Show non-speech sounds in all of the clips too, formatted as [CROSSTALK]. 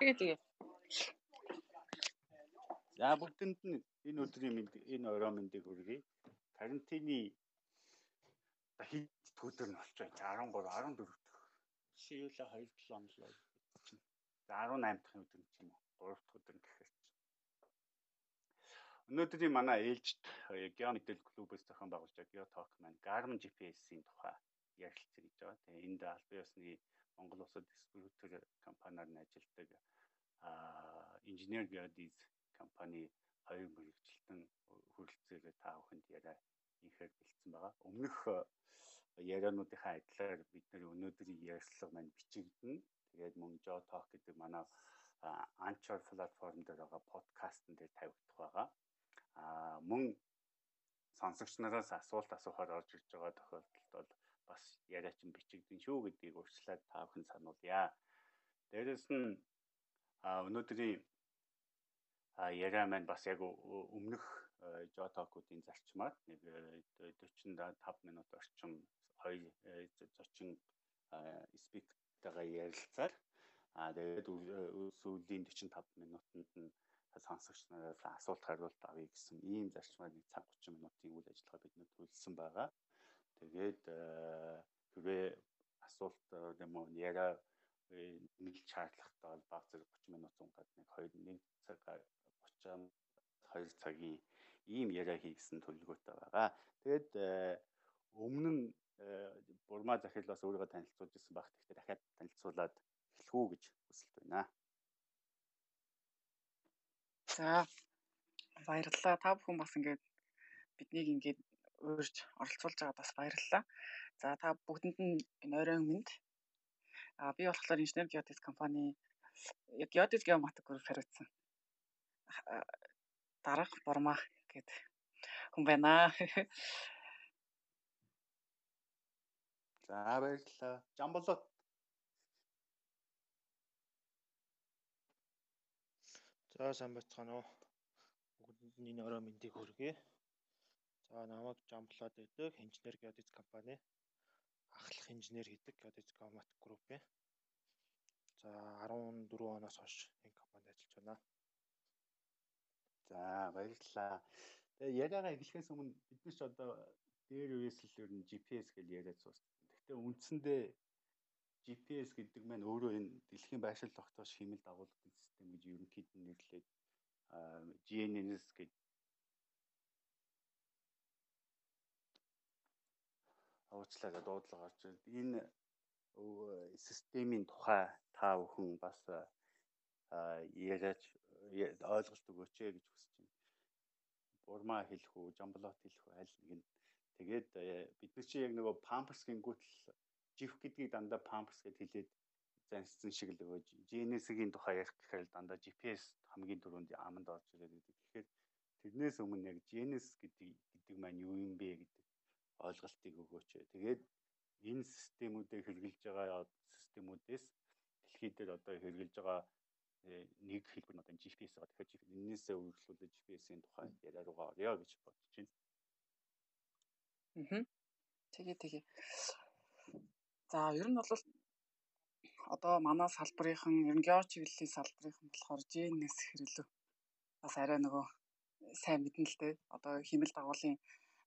Тэгээ тэгээ. За бүгдэнд нь энэ өдрийн мэд энэ орой мэндийг хүргэе. Карантины хэд өдөр нь болж байна? 13 14 дэх. Жишээлээ 2 7 онлоо. За 18 дахь өдөр нь ч юм уу. 3 дахь өдөр гэхээр чинь. Өнөөдрийн манай ээлжид Гео мэдээлэл клубээс зохион байгуулж байгаа Geo Talk маань Garmin GPS-ийн тухай ярилцъя гэж байгаа. Тэгээ энд албан ёсны Монгол улсад дистрибьютор компаниар нь ажилладаг инженер Geodis компани хоёр мэрэгчлэн хүрэлцээрээ та бүхэнд яриа инхээр бэлдсэн байгаа. Өмнөх яриануудынхаа адилаар бид нэр өнөөдрийн ярилцлага маань бичигдэнэ. Тэгээд мөн Joe Talk гэдэг манай Anchor платформ дээр байгаа подкастн дээр тавигдах байгаа. Аа мөн сонсогч нараас асуулт асуухаар орж ирж байгаа тохиолдолд бол бас яриач нь бичигдэн шүү гэдгийг урьдчилаад та бүхэн сануулъя. Дээрэс нь өнөөдрийн яриа маань бас яг өмнөх жотокуудын зарчмаар нэг 45 минут орчим хоёр зочин спиктэйгээ ярилцаар а тэгээд сүүлийн 45 минутанд нь сонсогч нараас асуулт хариулт авъя гэсэн ийм зарчмаар нэг цаг 30 минутын үйл ажиллагаа бидэнд төлсөн байгаа. Тэгээд хэрвээ асуулт юм уу яриа нийлж шаардлагатай бол баг зэрэг 30 минут унгаад нэг 2 1 цаг 30 2 цагийн ийм яриа хийсэн төлөвлөгөөтэй байгаа. Тэгээд өмнө нь Бурма захирал бас өөрийгөө танилцуулж ирсэн баг. Тэгэхээр дахиад танилцуулаад эхлэх үү гэж хүсэлт байна. За баярлалаа. Та бүхэн бас ингээд биднийг ингээд уурж оролцуулж байгаад бас баярлалаа. За та бүгдэнд нь энэ оройн минь А би болохоор инженер геодез компани геодез геоматик групп хариуцсан. Дарах Бурма гэдэг хүн байна. [LAUGHS] За баярлалаа. Жамболот. За сайн байцгаана уу. Бүгдэнд энэ орой мэндийг хүргэе. За намайг Жамблоод байдаг инженер геодез компани ахлах инженер гэдэг геодез геоматик групп юм. За 14 оноос хойш энэ компанид ажиллаж байна. За баярлалаа. Тэгээ яриагаа эхлэхээс өмнө бид нар ч одоо дээр үеэс л ер нь GPS гэж яриад суусна. Гэхдээ үндсэндээ GPS гэдэг маань өөрөө энэ дэлхийн байшин тогтоож хэмэл дагуулдаг систем гэж ерөнхийд нь нэрлээд GNSS гэж уучлаарай дуудлага орж энэ системийн тухай та бүхэн бас яриач ойлголт өгөөч гэж хүсэж байна. Бурмаа хэлэх үү, жамблот хэлэх үү аль нэг нь. Тэгээд бид нар чи яг нөгөө памперс гингүүтэл жих гэдгийг дандаа памперс гэд хэлээд занцсан шиг л өгөөж GNS-ийн тухай ярих гэхээр дандаа GPS хамгийн түрүүнд аманд орж ирээд гэдэг. Тэгэхээр тэрнээс өмнө яг GNS гэдэг гэдэг маань юу юм бэ гэдэг ойлголтыг өгөөч. Тэгээд энэ системүүдийг хэрэгжилж байгаа системүүдээс дэлхийд дээр одоо хэрэгжилж байгаа э, нэг хэлбэр нь одоо GPS байгаа. Тэгэхээр энээсээ үргэлжлүүлээд GPS-ийн тухай яриа руугаа орё гэж бодож байна. Аа. Тэгээ тэгээ. За ер нь бол одоо манай салбарынхан ер нь гео чиглэлийн салбарынхан болохоор GNS хэрэглэв. Бас арай нөгөө сайн мэднэ л дээ. Одоо химэл дагуулын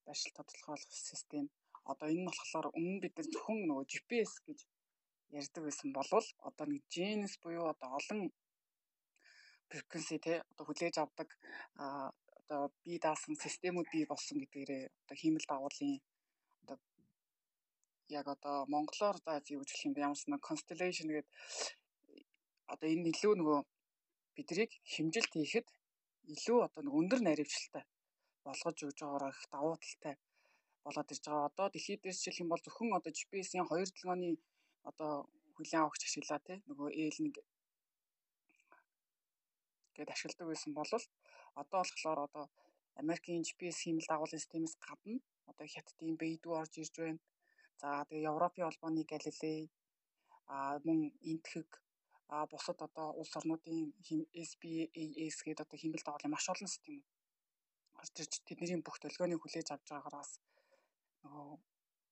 байшил тодорхойлох систем. Одоо энэ нь болохоор өмнө бид нар зөвхөн нөгөө GPS гэж ярьдаг байсан болвол одоо нэг GNS буюу одоо олон frequency те одоо хүлээж авдаг одоо бие даасан системүүд бий болсон гэдгээрээ одоо хиймэл дагуулын одоо яг одоо монголоор за юу гэх юм бэ ямарс нэг constellation гэдэг одоо энэ илүү нөгөө бидрийг хэмжилт хийхэд илүү одоо нэг өндөр наривчлалтай болгож өгж байгаагаар их давуу талтай болоод ирж байгаа. Одоо дэлхийд дээр жишээлх юм бол зөвхөн одоо GPS-ийн 2 долооны одоо хүлэн авахч ашиглаа тий нөгөө ээлнэг гээд ашигладаг байсан бол одоо болохоор одоо Америкийн GPS хиймэл дагуулын системээс гадна одоо хятадын Бэйдүү орж ирж байна. За тэгээ Европын холбооны Галилей а мөн энтхэг а бусад одоо улс орнуудын SBAS гэдэг одоо хиймэл дагуулын маш олон систем орж ирж тэдний бүх төлгөөнийг хүлээж авч байгаагаас нөгөө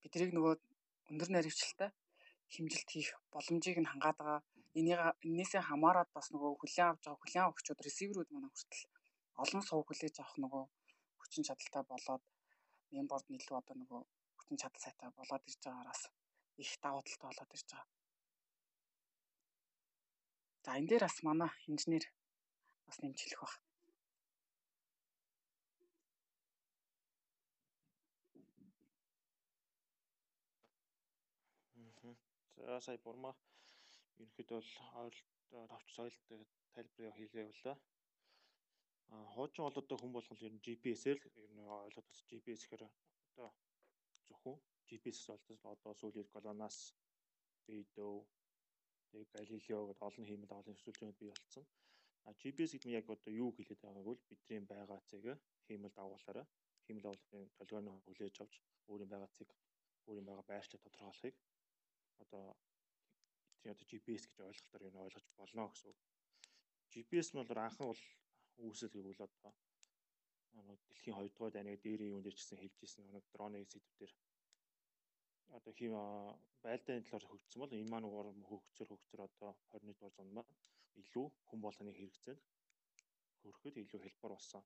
биднийг нөгөө өндөр наривчлалтай хэмжилт хийх боломжийг нь хангаад байгаа энийг энээсээ хамаарат бас нөгөө хүлээн авч байгаа хүлээн авахчуд ресиверүүд манай хүртэл олон сувг хүлээж авах нөгөө хүчин чадалтай болоод мемборд илүү одоо нөгөө хүчин чадал сайтай болоод ирж байгаараас их давуу талтай болоод ирж байгаа. За энэ дээр бас манай инженер бас нэмж хэлэх баг. За сая бурмаа ерөнхийдөө бол ойлт товч соёлт тайлбарыг хийлээ явлаа. А хуучин бол одоо хүн болгол ер нь GPS-ээр ер нь ойлгоод бас GPS гэхээр одоо зөвхөн GPS-с болтос одоо сүүлийн колоноос Бейдөө тэг Галилео гэдээ олон хиймэл олон төсөлжөнд бий болцсон. А GPS гэдэг нь яг одоо юу хэлээд байгааг бол бидний байгаа цэг хиймэл дагуулаараа хиймэл дагуулгын толгойн хүлээж авч өөрийн байгаа цэг өөрийн байгаа байршлыг тодорхойлохыг одоо бидний одоо GPS гэж ойлголтоор юу ойлгож болно гэсэн үг. GPS нь бол анхан бол үүсэл гэвэл одоо нэг дэлхийн 2 дугаар дайны дээрийн юунд ирчихсэн хэлж ирсэн нэг дроны сэдвээр одоо хим байлдааны талаар хөгжсөн бол энэ маань угаар хөгцөр хөгцөр одоо 21 дугаар зуунд маань илүү хүн болгоны хэрэгцээнд хүрэхэд илүү хэлбэр болсон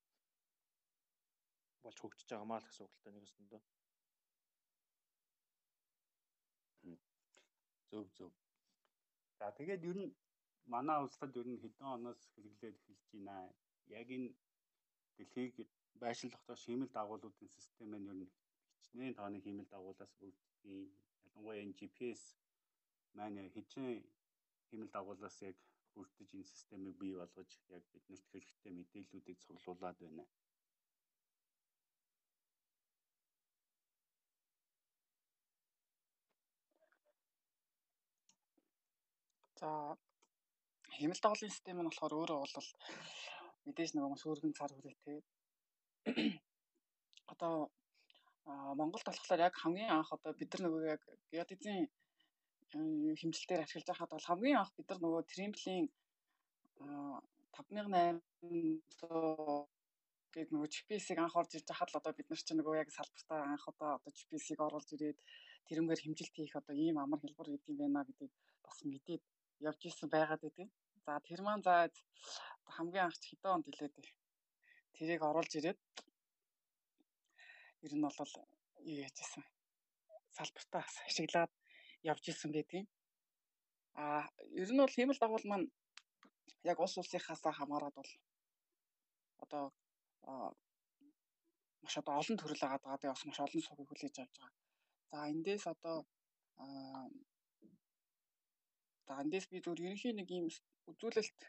болж хөгжиж байгаа маа л гэсэн үг л та нэг өсөндөө. Зөв зөв. За тэгээд ер нь манай улсад ер нь хэдэн оноос хэрэглээд эхэлж байна. Яг энэ дэлхийг байшин тогтоох шимэл дагуулуудын систем нь ер нь хичнээн тооны хиймэл дагуулаас бүрддэг. Ялангуяа энэ GPS маань хичнээн хиймэл дагуулаас яг бүрдэж энэ системийг бий болгож яг биднэрт хэрэгтэй мэдээллүүдийг цуглуулад байна. За хэмэл дагуулын систем нь болохоор өөрөө бол мэдээж нөгөө маш өргөн цар хүрээтэй. [CLEARS THROAT] Одоо Монголд болохоор яг хамгийн анх одоо бид нар нөгөө яг геодезийн хэмжилтээр ашиглаж байхад бол хамгийн анх бид нар нөгөө тримплийн 5800 гээд нөгөө GPS-ийг анх орж ирж хахад л одоо бид нар чинь нөгөө яг салбартаа анх одоо одоо GPS-ийг оруулж ирээд тэрнгээр хэмжилт хийх одоо ийм амар хэлбэр гэдэг юм байна гэдгийг бас мэдээд явж исэн байгаад байдаг. За тэр маань за хамгийн анх хэдэн онд хэлээд тэрийг оруулж ирээд ер нь бол юу яжсэн салбартаа ашиглаад явж исэн байдгийг. А ер нь бол хиймэл дагуул маань яг улс улсынхаасаа хамаарат бол одоо маш одоо олон төрөл байгаа даа. Тэгээ бас маш олон сувгийг хүлээж авч байгаа. За эндээс одоо За эндээс би зөв ерөнхий нэг юм үзүүлэлт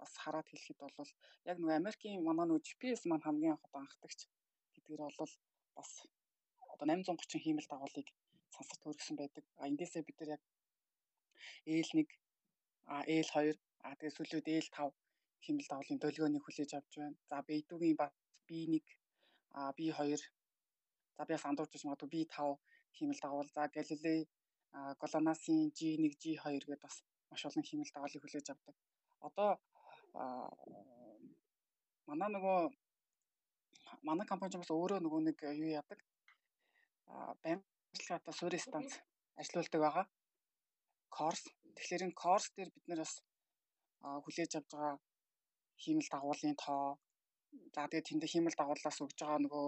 бас хараад хэлэхэд бол яг нөгөө Америкийн манай нөгөө GPS маань хамгийн анх одоо анхдагч гэдгээр бол бас одоо 830 хиймэл дагуулыг сансарт хөргсөн байдаг. А эндээсээ бид нар яг L1 а L2 а тэгээ сүлүүд L5 хиймэл дагуулын долгионыг хүлээж авч байна. За B2-гийн бас B1 а B2 за би бас андуурчиж магадгүй B5 хиймэл дагуул. За Галилей Голонасын G1, G2 гэдээ бас маш олон хиймэл дагуулыг хүлээж авдаг. Одоо манай нөгөө манай компани бас өөрөө нөгөө нэг юу яадаг байнгын суурин станц ажилуулдаг байгаа. Корс. Тэгэхээр энэ корс дээр бид нэр бас хүлээж авж байгаа хиймэл дагуулын тоо за тэгээд тэнд хиймэл дагуулаас өгж байгаа нөгөө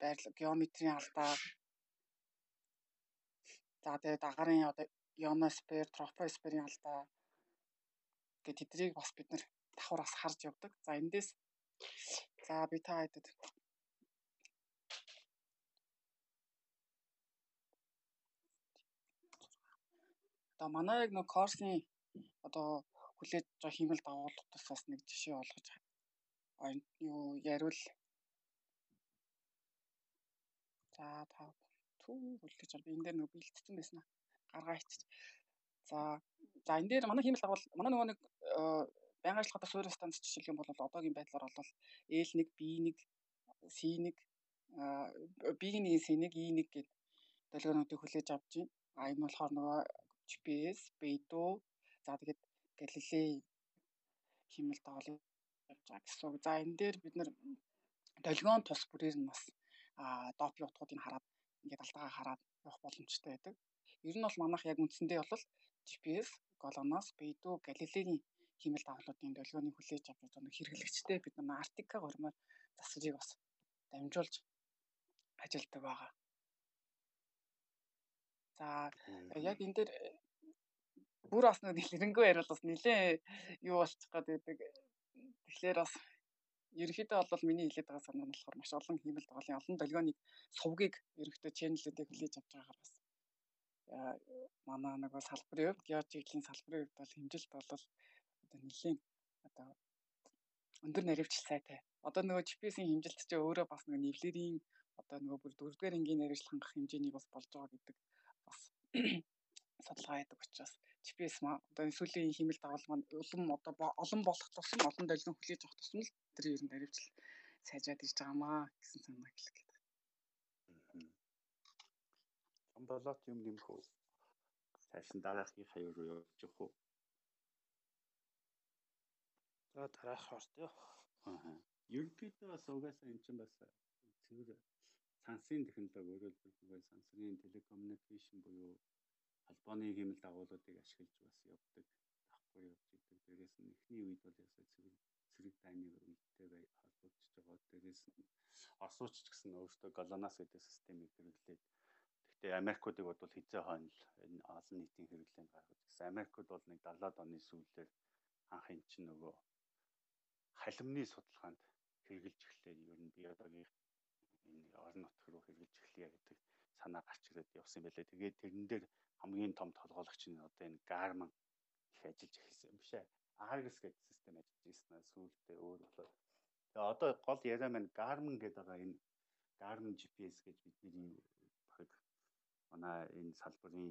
байрлал геометрийн алдаа За тэгээд агарын одоо ионосфер, тропосферийн алдаа гэдэг тэднийг бас бид нэр давхар бас харж явдаг. За эндээс за би та хэдэд Одоо манай яг нэг корсын одоо хүлээж байгаа хиймэл дагуулгатаас бас нэг жишээ олгож юу яриул. За та Түү үлдэж байна. Би энэ дээр нэг бэлтцсэн байсан аа. Гаргаа ичиж. За за энэ дээр манай хиймэл дагвал манай нөгөө нэг э, байнга ажиллахад суурь станц жишээлх юм бол одоогийн байдлаар бол L1, B1, C1 B1, C1, E1 гэдэг долгионуудыг хүлээж авч байна. А энэ болохоор нөгөө GPS, Beidou за тэгээд Galilei хиймэл дагвал явж байгаа гэсэн. За энэ дээр бид нэр долгион тус бүрээр нь бас а допи утгуудыг хараад ингээд алдаагаа хараад явах боломжтой байдаг. Ер нь бол манайх яг үндсэндээ бол GPS, GLONASS, Beidou, Galilei-ийн хиймэл давлуудын долгионыг хүлээж авч байгаа нэг хэрэглэгчтэй бид нар Артика гормоор засварыг бас дамжуулж ажилладаг байгаа. За яг энэ дээр бүр бас нэг нэлэнгөө яриул бас нэлээ юу болчих гээд байдаг. Тэгэхээр бас ерөнхийдөө бол миний хэлээд байгаа санаа нь болохоор маш олон хиймэл тоглолын олон долгионыг сувгийг ерөнхийдөө чэнэлүүдийг хүлээж авч байгаагаар бас манай нэг бол салбарын хувьд геожиглийн салбарын хувьд бол хэмжилт бол одоо нэлийн одоо өндөр наривчлал сайтай. Одоо нөгөө GPS-ийн хэмжилт чинь өөрөө бас нөгөө нэвлэрийн одоо нөгөө бүр дөрөвдүгээр ангийн наривчлал хангах хэмжээний бас болж байгаа гэдэг бас [CLEARS THROAT] судалгаа яадаг учраас GPS одоо сүүлийн хэмэл дагавал маань улам одоо олон болох тусам олон долгион хүлээж авах тусам л тэр ер нь наривчлал сайжраад иж байгаамаа гэсэн санаа хэлэх гээд. Амбалат юм нэмэх үү? Цааш нь дараагийн хаяр руу явж явах уу? За дараах ортой. Аа. Ерөнхийдөө бас угаасаа эн чинь бас цэвэр сансын технологи хэлбэл сансрын телекоммуникашн буюу холбооны хэмэл дагуулуудыг ашиглаж бас явдаг давхар явж идэг. Дээрээс нь эхний үед бол ясаа цэвэр цэрэг дайны үедтэй холбогдож байгаа. Дээрээс нь Оросч ч гэсэн өөртөө Галанас гэдэг системийг хэрэглээд Гэхдээ Америкуудыг бодвол хизээ хойно л энэ олон нийтийн хэрэглээнд гаргаж гэсэн. Америкууд бол нэг 70-аад оны сүүлээр анх эн чинь нөгөө халимны судалгаанд хэрэгжилж эхлээд ер нь биологийн энэ орон нутг руу хэрэгжилж эхлэе гэдэг санаа гарч ирээд явсан байлээ. Тэгээд тэрэн дээр хамгийн том толгойлогч нь одоо энэ Garmin их ажиллаж эхэлсэн юм бишээ. Argus гэдэг систем ажиллаж ирсэн сүүлдээ өөр болоод. Тэгээ одоо гол яриа маань Garmin гэдэг байгаа энэ Garmin GPS гэж бидний багт манай энэ салбарын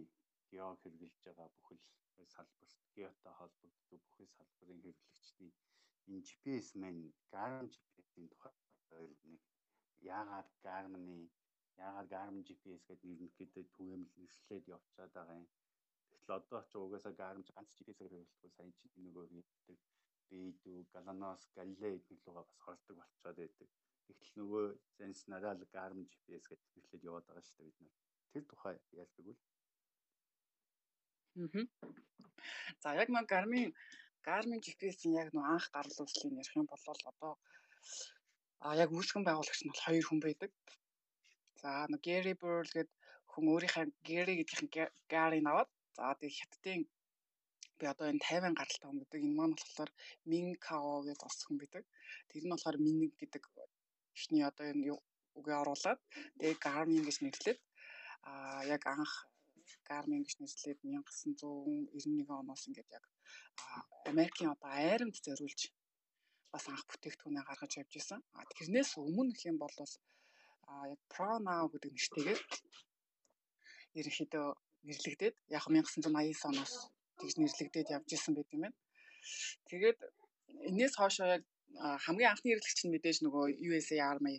гео хэрэгжилж байгаа бүхэл салбарт геотой холбогддог бүхэл салбарын хэрэглэгчдийн энэ GPS маань Garmin GPS-ийн тухай нэг яагаад Garmin-ы яагаад Garmin GPS гэдэг нэрнэхэд түгээмэл нэршлээд явцаад байгаа юм. Тэгтэл одоо ч угаасаа Garmin ганц GPS-ээр хэрэглэхгүй сайн чи нөгөө хийдэг Beidou, Galanos, Galilei эдгээр лугаа бас хордог болцоод байдаг. Тэгтэл нөгөө Sense нараа л Garmin GPS гэж нэрлээд яваад байгаа шүү дээ бид нар. Тэр тухай ярьдаг үл. За яг нэг Garmin Garmin GPS-ийн яг нэг анх гарал үүслийг ярих юм бол одоо а яг үүсгэн байгуулагч нь бол хоёр хүн байдаг. За нэг Gary Burl гээд хүн өөрийнхөө Gary гэдгийнх нь Gary-г аваад за тэг хятадын би одоо энэ 50 гаралтай хүн гэдэг энэ маань болохоор Min Kao гэдэг бас хүн байдаг. Тэр нь болохоор Min гэдэг ихний одоо энэ үгээ оруулаад тэгээ Garmin гэж нэрлээд а яг анх Garmin гэж нэрлээд 1991 оноос ингээд яг Америкийн одоо айрамд зориулж бас анх бүтээгдэхүүнээ гаргаж явж исэн. А тэрнээс өмнө гэх юм бол а яг Pronow гэдэг нэртэйгээр ерөнхийдөө нэрлэгдээд яг 1989 оноос тэгж нэрлэгдээд явж исэн байт юм байна. Тэгээд энээс хоошоо яг хамгийн анхны хэрэглэгч нь мэдээж нөгөө USA Army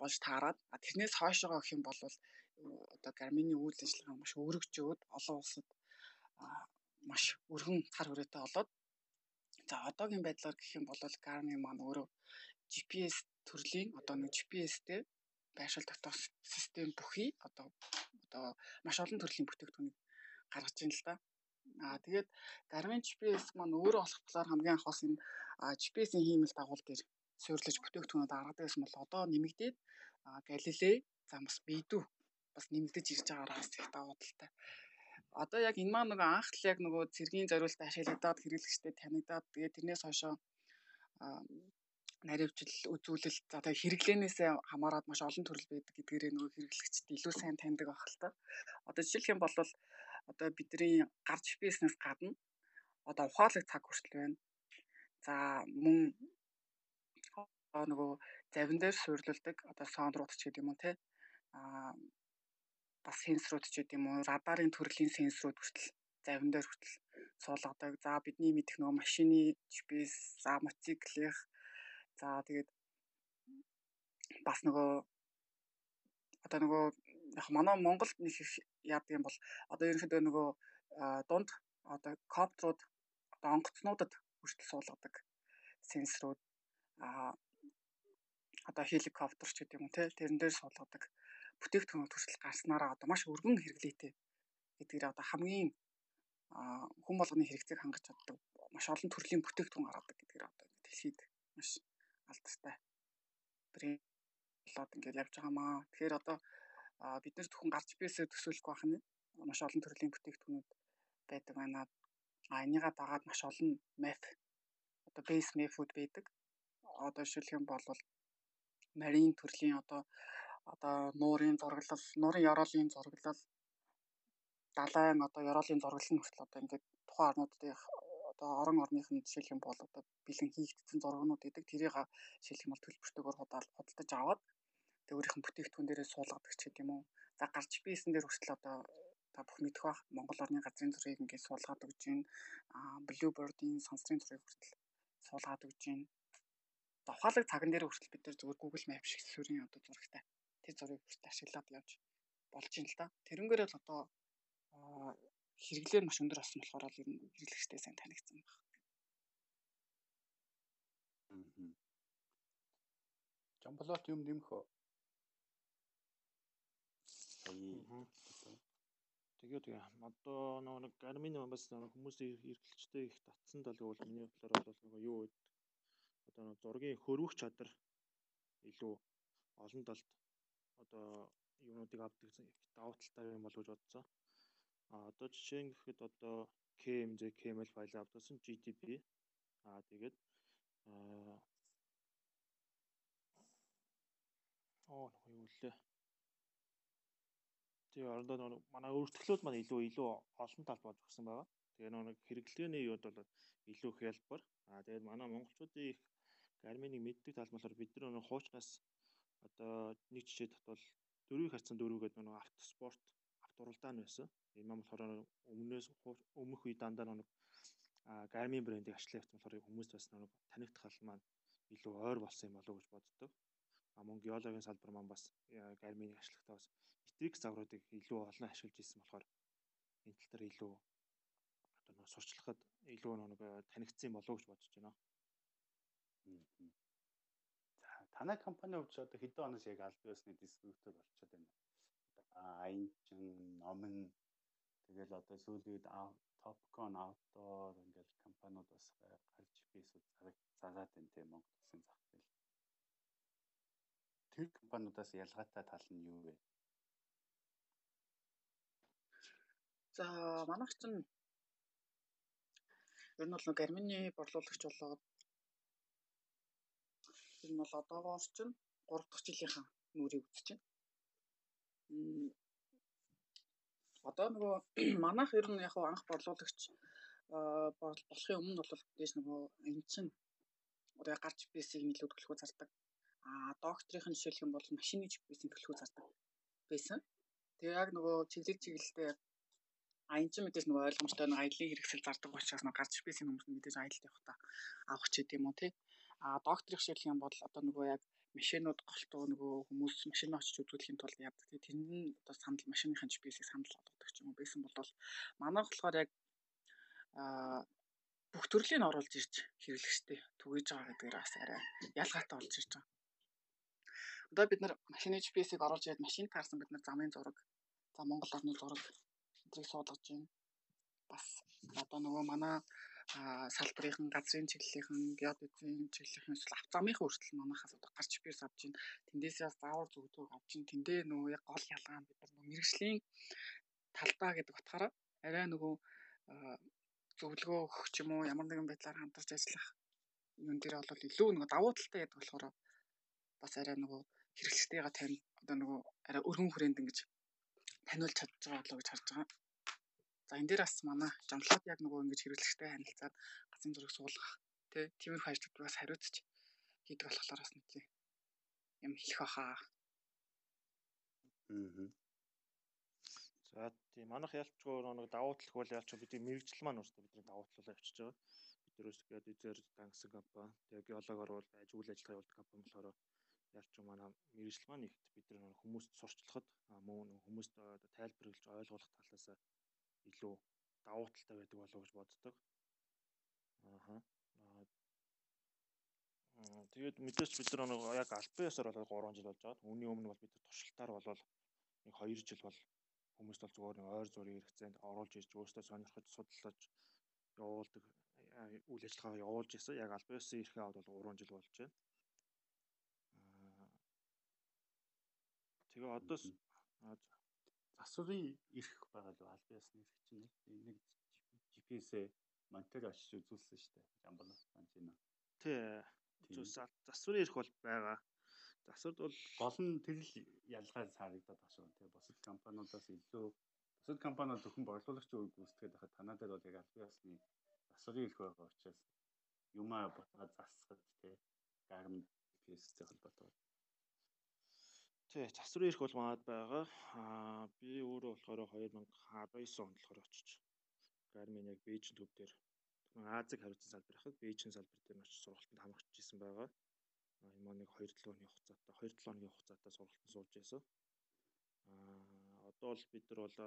болж таарад. Тэрнээс хойшоогоо гэх юм бол одоо Гармины үйл ажиллагаа маш өргөжөөд олон улсад маш өргөн цар хүрээтэй болоод за одоогийн байдлаар гэх юм бол Гарми маань өөрөө GPS төрлийн одоо нэг GPS-тэй байршил тогтоох систем бүхий одоо одоо маш олон төрлийн бүтээгдэхүүнийг гаргаж байна л да. Аа тэгээд Garmin GPS маань өөрөө болох талаар хамгийн анх бас энэ GPS-ийн хиймэл дагуул дээр суйрлаж бүтээгдэхүүнүүд гаргадаг гэсэн бол одоо нэмэгдээд Galilei за бас Beidou бас нэмэгдэж ирж байгаагаа бас их давуу талтай. Одоо яг энэ маань нөгөө анх л яг нөгөө цэргийн зориулт ашиглагдаад хэрэглэгчтэй танигдаад тэгээд тэрнээс хойшоо наривчл үзүүлэлт тэгээд хэрэглэнээс хамаарат маш олон төрөл байдаг гэдгээрээ нөгөө хэрэглэгчд илүү сайн таньдаг байх л та. Одоо жишээлх юм бол одоо бидний гарч бизнес гадна одоо ухаалаг цаг хүртэл байна. За мөн нөгөө завин дээр суйрлуулдаг одоо саунд ч гэдэг юм уу те а бас сенсорууд ч гэдэг юм уу радарын төрлийн сенсорууд хүртэл завин дээр хүртэл суулгадаг. За бидний мэдих нөгөө машины GPS, за мотоциклих за тэгээд бас нөгөө одоо нөгөө яг манай Монголд нэг их яадаг юм бол одоо ерөнхийдөө нөгөө дунд одоо коптрууд одоо онгоцнуудад хүртэл суулгадаг сенсорууд а одоо хеликоптер ч гэдэг юм те тэрэн дээр суулгадаг. Бүтээгдэхүүнүүд хүртэл гарснараа одоо маш өргөн хэрэглээтэй гэдгээр одоо хамгийн хүн болгоны хэрэгцээг хангаж чаддаг маш олон төрлийн бүтээгдэхүүн гаргадаг гэдгээр одоо ингээд хэлхийд маш алдартай болоод ингээд явж байгаамаа. Тэгэхээр одоо бид нэр зөвхөн гарч бисээ төсөөлөх байх нь маш олон төрлийн бүтээгдэхүүнүүд байдаг байна. А энийгээ дагаад маш олон map одоо base map-ууд байдаг. Одоо жишээлх юм бол марийн төрлийн одоо одоо нуурын зураглал, нуурын ёроолын зураглал, далайн одоо ёроолын зураглал нь хүртэл одоо ингээд тухайн орнуудын одоо орон орных нь жишээлх юм бол одоо бэлэн хийгдсэн зургнууд гэдэг тэрийг жишээлх юм бол төлбөртөөр худалдаж аваад тэг өөрийнх нь бүтээгдэхүүн дээрээ суулгадаг ч гэдэм үү. За гарч бийсэн дээр хүртэл одоо та бүх мэдэх бах Монгол орны газрын зургийг ингээд суулгаад өгч байна. Аа Bluebird-ийн сансрын зургийг хүртэл суулгаад өгч байна. Ухаалаг цаган дээр хүртэл бид нар зөвхөн Google Maps шиг сүрийн одоо зурагтай тэр зургийг хүртэл ашиглаад явж болж юм л да. Тэрнгээр л одоо хэрэглээ маш өндөр болсон болохоор л ер нь хэрэглэгчтэй сайн танигдсан байна. Жамблот юм нэмэх үү? Тэгээд одоо нэг Garmin бас хүмүүсийн эрхлэгчтэй их татсан талгүй бол миний бодлоор бол нөгөө юу вэ? Одоо нэг зургийн хөрвөх чадар илүү олон талд одоо юунуудыг авдаг давуу талтай юм болов гэж бодсон. А одоо жишээ нь гэхэд одоо KMZ KML файл авдагсан GTP аа тэгээд аа оо юу лээ Тэгээ орондоо нэг манай өөртөлөөд маань илүү илүү олон тал болж өгсөн байгаа. Тэгээ нэг хэрэглээний юуд бол илүү хялбар. Аа тэгээд манай монголчуудын их Гарминыг мэддэг тал болохоор бид нар нэг хуучнаас одоо нэг жишээ татвал дөрвийг харьцан дөрвөгээд нэг автоспорт автуралдаан байсан. Энэ маань болохоор өмнөөс өмнөх үе дандаа нэг Garmin брендийг ашиглаж явсан болохоор хүмүүс бас нэг танигдах маань илүү ойр болсон юм болов уу гэж боддог. А мөн геологийн салбар маань бас Garmin-ийг ашиглахдаа бас Netflix загваруудыг илүү олон ашиглаж ирсэн болохоор энэ тал дээр илүү одоо нэг сурчлахад илүү нэг танигдсан болов уу гэж бодож байна. За танай компани хувьд одоо хэдэн оноос яг аль биесны дистрибьютор болчиход байна. Аянчин, Номин тэгэл одоо сүүлийн Topcon Outdoor ингээл компаниуд бас гарч бисүүд зараад байна тийм Монгол улсын зах зээл. Тэр компаниудаас ялгаатай тал нь юу вэ? За манайх чинь ер нь бол нэг Армины борлуулагч болоод ер нь бол одоогоор чинь 3 дахь жилийнхэн нүрийг үзэж байна. Одоо нөгөө [CLEARS THROAT] манайх ер нь яг анх борлуулагч болохын өмнө бол дээш нөгөө чинь одоо гарч бисийг нэлээд төлхөө зардаг. А докторийн жишээлх юм бол машины GPS-ийн төлхөө зардаг байсан. Тэгээ яг нөгөө чиглэл чиглэлдээ аян ч мэдээж нөгөө ойлгомжтой нэг аяллаа хэрэгсэл зардаг учраас нөгөө гарч бийсэн хүмүүс мэдээж аялалд явахдаа авах ч гэдэм үү тий. А докторийн жишээлх юм бол одоо нөгөө яг машинууд голтуу нөгөө хүмүүс машин очиж үзүүлэхийн тулд яадаг тий. Тэр нь одоо санал машиныхын GPS-ийг санал болгодог ч юм уу байсан бол манайх болохоор яг а бүх төрлийн оруулж ирж хэрэглэгчтэй түгэж байгаа гэдгээр бас арай ялгаатай болж ирж байгаа. Одоо бид нар машины GPS-ийг оруулж ирээд машин таарсан бид нар замын зураг, за Монгол орны зураг өдрийг суулгаж байна. Бас одоо нөгөө манай салбарынхан газрын чиглэлийнхэн геодезийн чиглэлийнхэн эсвэл автомын хүртэл манайхаас одоо гарч бийс авч байна. Тэндээсээ заавар зүгтөг авч байна. Тэндээ нөгөө яг гол ялгаа нь бид нар мэрэгжлийн талдаа гэдэг утгаараа арай нөгөө зөвлөгөө өгөх ч юм уу ямар нэгэн байдлаар хамтарч ажиллах юм дээр бол илүү нөгөө давуу талтай гэдэг болохоор бас арай нөгөө хэрэглэгчтэйгээ тань одоо нөгөө арай өргөн хүрээнд ингэж таниулж чадж байгаа болоо гэж харж байгаа. За энэ дээр бас манай жамлаад яг нөгөө ингэж хэрэглэгчтэй харилцаад газрын зураг суулгах тий тиймэрхүү ажлууд бас хариуцж хийдэг болохоор бас нэг юм хэлэх баха. Аа. За тийм манайх ялчгүй нэг давуу тал хөл ялч бидний мэрэгжил маань өөртөө бидний давуу талаа авчиж байгаа. Бид нэрс гээд эзэр дангсан компани. Тэгээ геологоор бол ажил ажиллагаа явуулдаг компани болохоор ялч манай мэрэгжил маань ихт бид нар хүмүүст сурчлахад мөн хүмүүст одоо тайлбарлаж ойлгуулах талаас илүү давуу талтай байдаг болов уу гэж боддог. Ааха. Тэгээд мэдээж бид нар нэг яг альбиасаар бол 3 жил болж байгаа. Үүний өмнө бол бид нар туршилтаар бол нэг 2 жил бол Хүмүүст бол зүгээр нэг ойр зургийн хэрэгцээнд оруулж ирж өөртөө сонирхож судлаж явуулдаг үйл ажиллагаа явуулж исэн. Яг албан ёсны эрхээ аваад бол 3 жил болж байна. Тэгээ одоо засварын эрх байгаа л албан ёсны эрх чинь нэг GPS-ээ монитор очиж үзүүлсэн шүү дээ. Жамбал санжина. Тий. Үзүүлсэн. Засварын эрх бол байгаа. Засварт бол гол нь тэр л ялгаа харагдаад байгаа шүү. Тэгээ бусад компаниудаас илүү бусад компаниуд зөвхөн борлуулагч үйл гүйцэтгэхэд байхад танаа дээр бол яг албан ёсны засварын эрх байгаа учраас юмаа ботгоо засгаж тий гарам GPS-тэй холбоотой. Тий, засварын эрх бол маад байгаа. Аа би өөрөө болохоор 2019 онд болохоор очиж Garmin яг Бээжин төв дээр Азиг хариуцсан салбар хахад Бээжин салбар дээр очиж сургалтанд хамрагч ирсэн байгаа. Энэ маань нэг 2-7 өдрийн хугацаатай 2-7 хоногийн хугацаатай сургалтанд сууж байсан. Аа одоо бол бид нар бол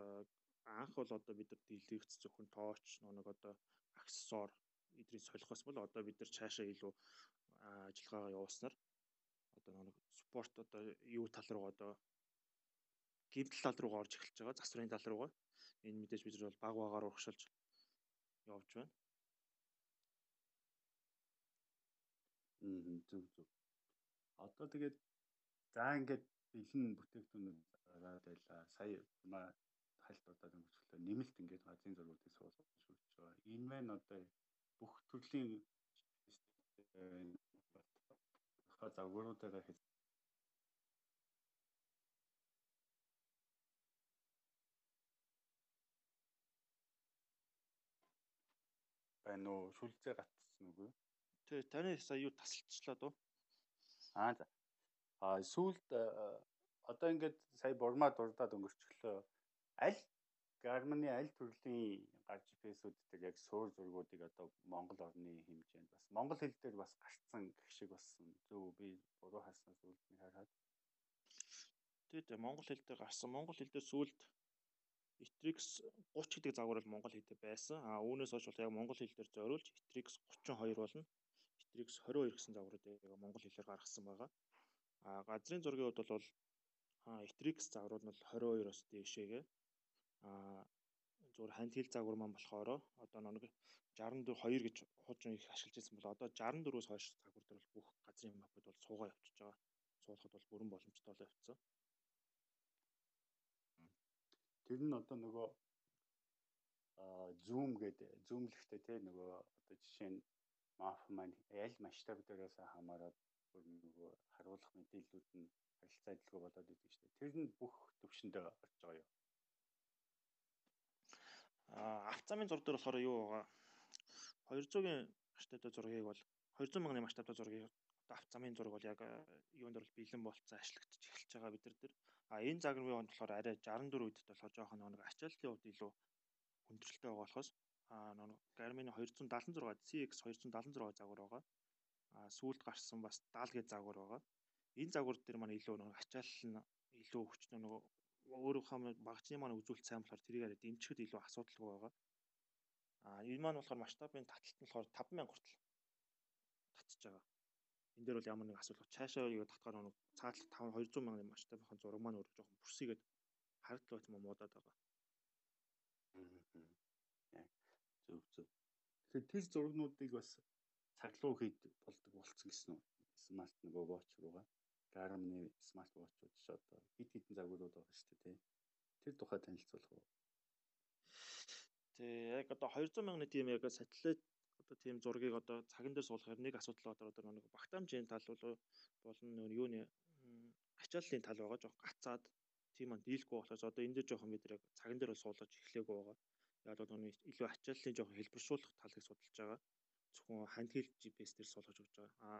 анх бол одоо бид нар дэлгэрч зөвхөн тооч нэг одоо аксессуар эдрийг солихоос бол одоо бид нар цаашаа илүү ажиллагаагаа явуулснаар одоо нэг спорт одоо юу тал руу одоо гимтэл тал руу орж эхэлж байгаа засварын тал руугаа энэ мэдээж бид нар бол баг багаар урагшилж явж байна. Мм зөв зөв. Одоо тэгээд за ингээд бэлэн бүтээгдэхүүнүүд гараад байлаа. Сая маа хальт удаад өнгөрчлөө нэмэлт ингээд газрын зургуудыг суулгаж шүүж байгаа. Энэ маань одоо бүх төрлийн загваруудаараа хийж байна уу? Шүлцээ гатсан үгүй. Тэ таны сая юу тасалчлаа дөө? Аа за. А сүүлд одоо ингээд сая бурмаа дурдаад өнгөрчлөө. Аль Гарманы аль төрлийн гар GPS-үүд дээр яг суур зургуудыг одоо Монгол орны хэмжээнд бас монгол хэл дээр бас гарцсан гэх шиг болсон. Зөв би буруу хаснаас үлд нэг хараад. Тий монгол хэл дээр гарсан. Монгол хэл дээр сүүлд Itrix 30 гэдэг загвар бол монгол хэлтэй байсан. А үүнээс хойш бол яг монгол хэл дээр зориулж Itrix 32 болно. Itrix 22 гэсэн загваруудыг монгол хэлээр гаргасан байгаа. А газрын зургийн хувьд бол Itrix загварууд нь 22-оос дээшээгээ а зүгээр ханд хэл загвар маань болохоор одоо нэг 62 гэж хуучин их ашиглаж байсан бол одоо 64-өөс хойш загвар дээр бол бүх газрын мапууд бол суугаа явчихж байгаа. Суулгахад бол бүрэн боломжтой л явцсан. Тэр нь одоо нөгөө зум гэдэг зумлэхтэй те нөгөө одоо жишээ нь маф маань аль масштаб дээрээс хамаарат бүр нөгөө харуулах мэдээллүүд нь харилцаа адилгүй болоод идэв дээ. Тэр нь бүх төвшөндөө орж байгаа юу? Авцамын зур дээр болохоор юу байгаа? 200-ийн масштабтай зургийг бол 200 мянганы масштабтай зургийг авцамын зураг бол яг юунд бол бэлэн болцсон ашиглагдчих эхэлж байгаа бид нар дээр. А энэ загварын хонд болохоор арай 64 үедд болохоор жоохон нэг ачаалтын хувьд илүү хүндрэлтэй байгаа болохоос а нэг Garmin 276 CX 276 загвар байгаа. А сүүлд гарсан бас 70 гэ загвар байгаа. Энэ загвар дээр маань илүү нэг ачаал нь илүү хүчтэй нөгөө өөрийнхөө багцны маань үзүүлэлт сайн болохоор тэрийг дэмжихэд илүү асуудалгүй байгаа. А энэ маань болохоор масштабын таталт нь болохоор 5000 хүртэл татчих байгаа. Энэ дээр бол ямар нэг асуудал цаашаа юу татгаар нэг цаатлах 5 200 мянган масштабын зураг маань өөрөө жоохон бүрсийгээд харагдал байтмаа муудаад байгаа. Зөв зөв. Тэгэхээр тэр зургнуудыг бас цаглуу хийд болдог болцсон гэсэн үү? Смарт нөгөө watch руугаа. Garmin смарт watch-ууд ч одоо хит хитэн загварууд байгаа шүү дээ, тий. Тэр тухай танилцуулах уу? Тэг яг одоо 200 мянганы тийм яг сателлит одоо тийм зургийг одоо цаган дээр суулгахаар нэг асуудал одоо одоо нэг багтаамжийн тал бол болон нөгөө юуны ачааллын тал байгаа жоох гацаад тийм маань дийлэхгүй болохоос одоо энэ дээр жоохон бид яг цаган дээр бол суулгаж эхлэегүй байгаа. Яг бол нөгөө илүү ачааллын жоохон хэлбэршүүлэх талыг судалж байгаа. Зөвхөн ханд хэл GPS дээр суулгаж өгч байгаа. А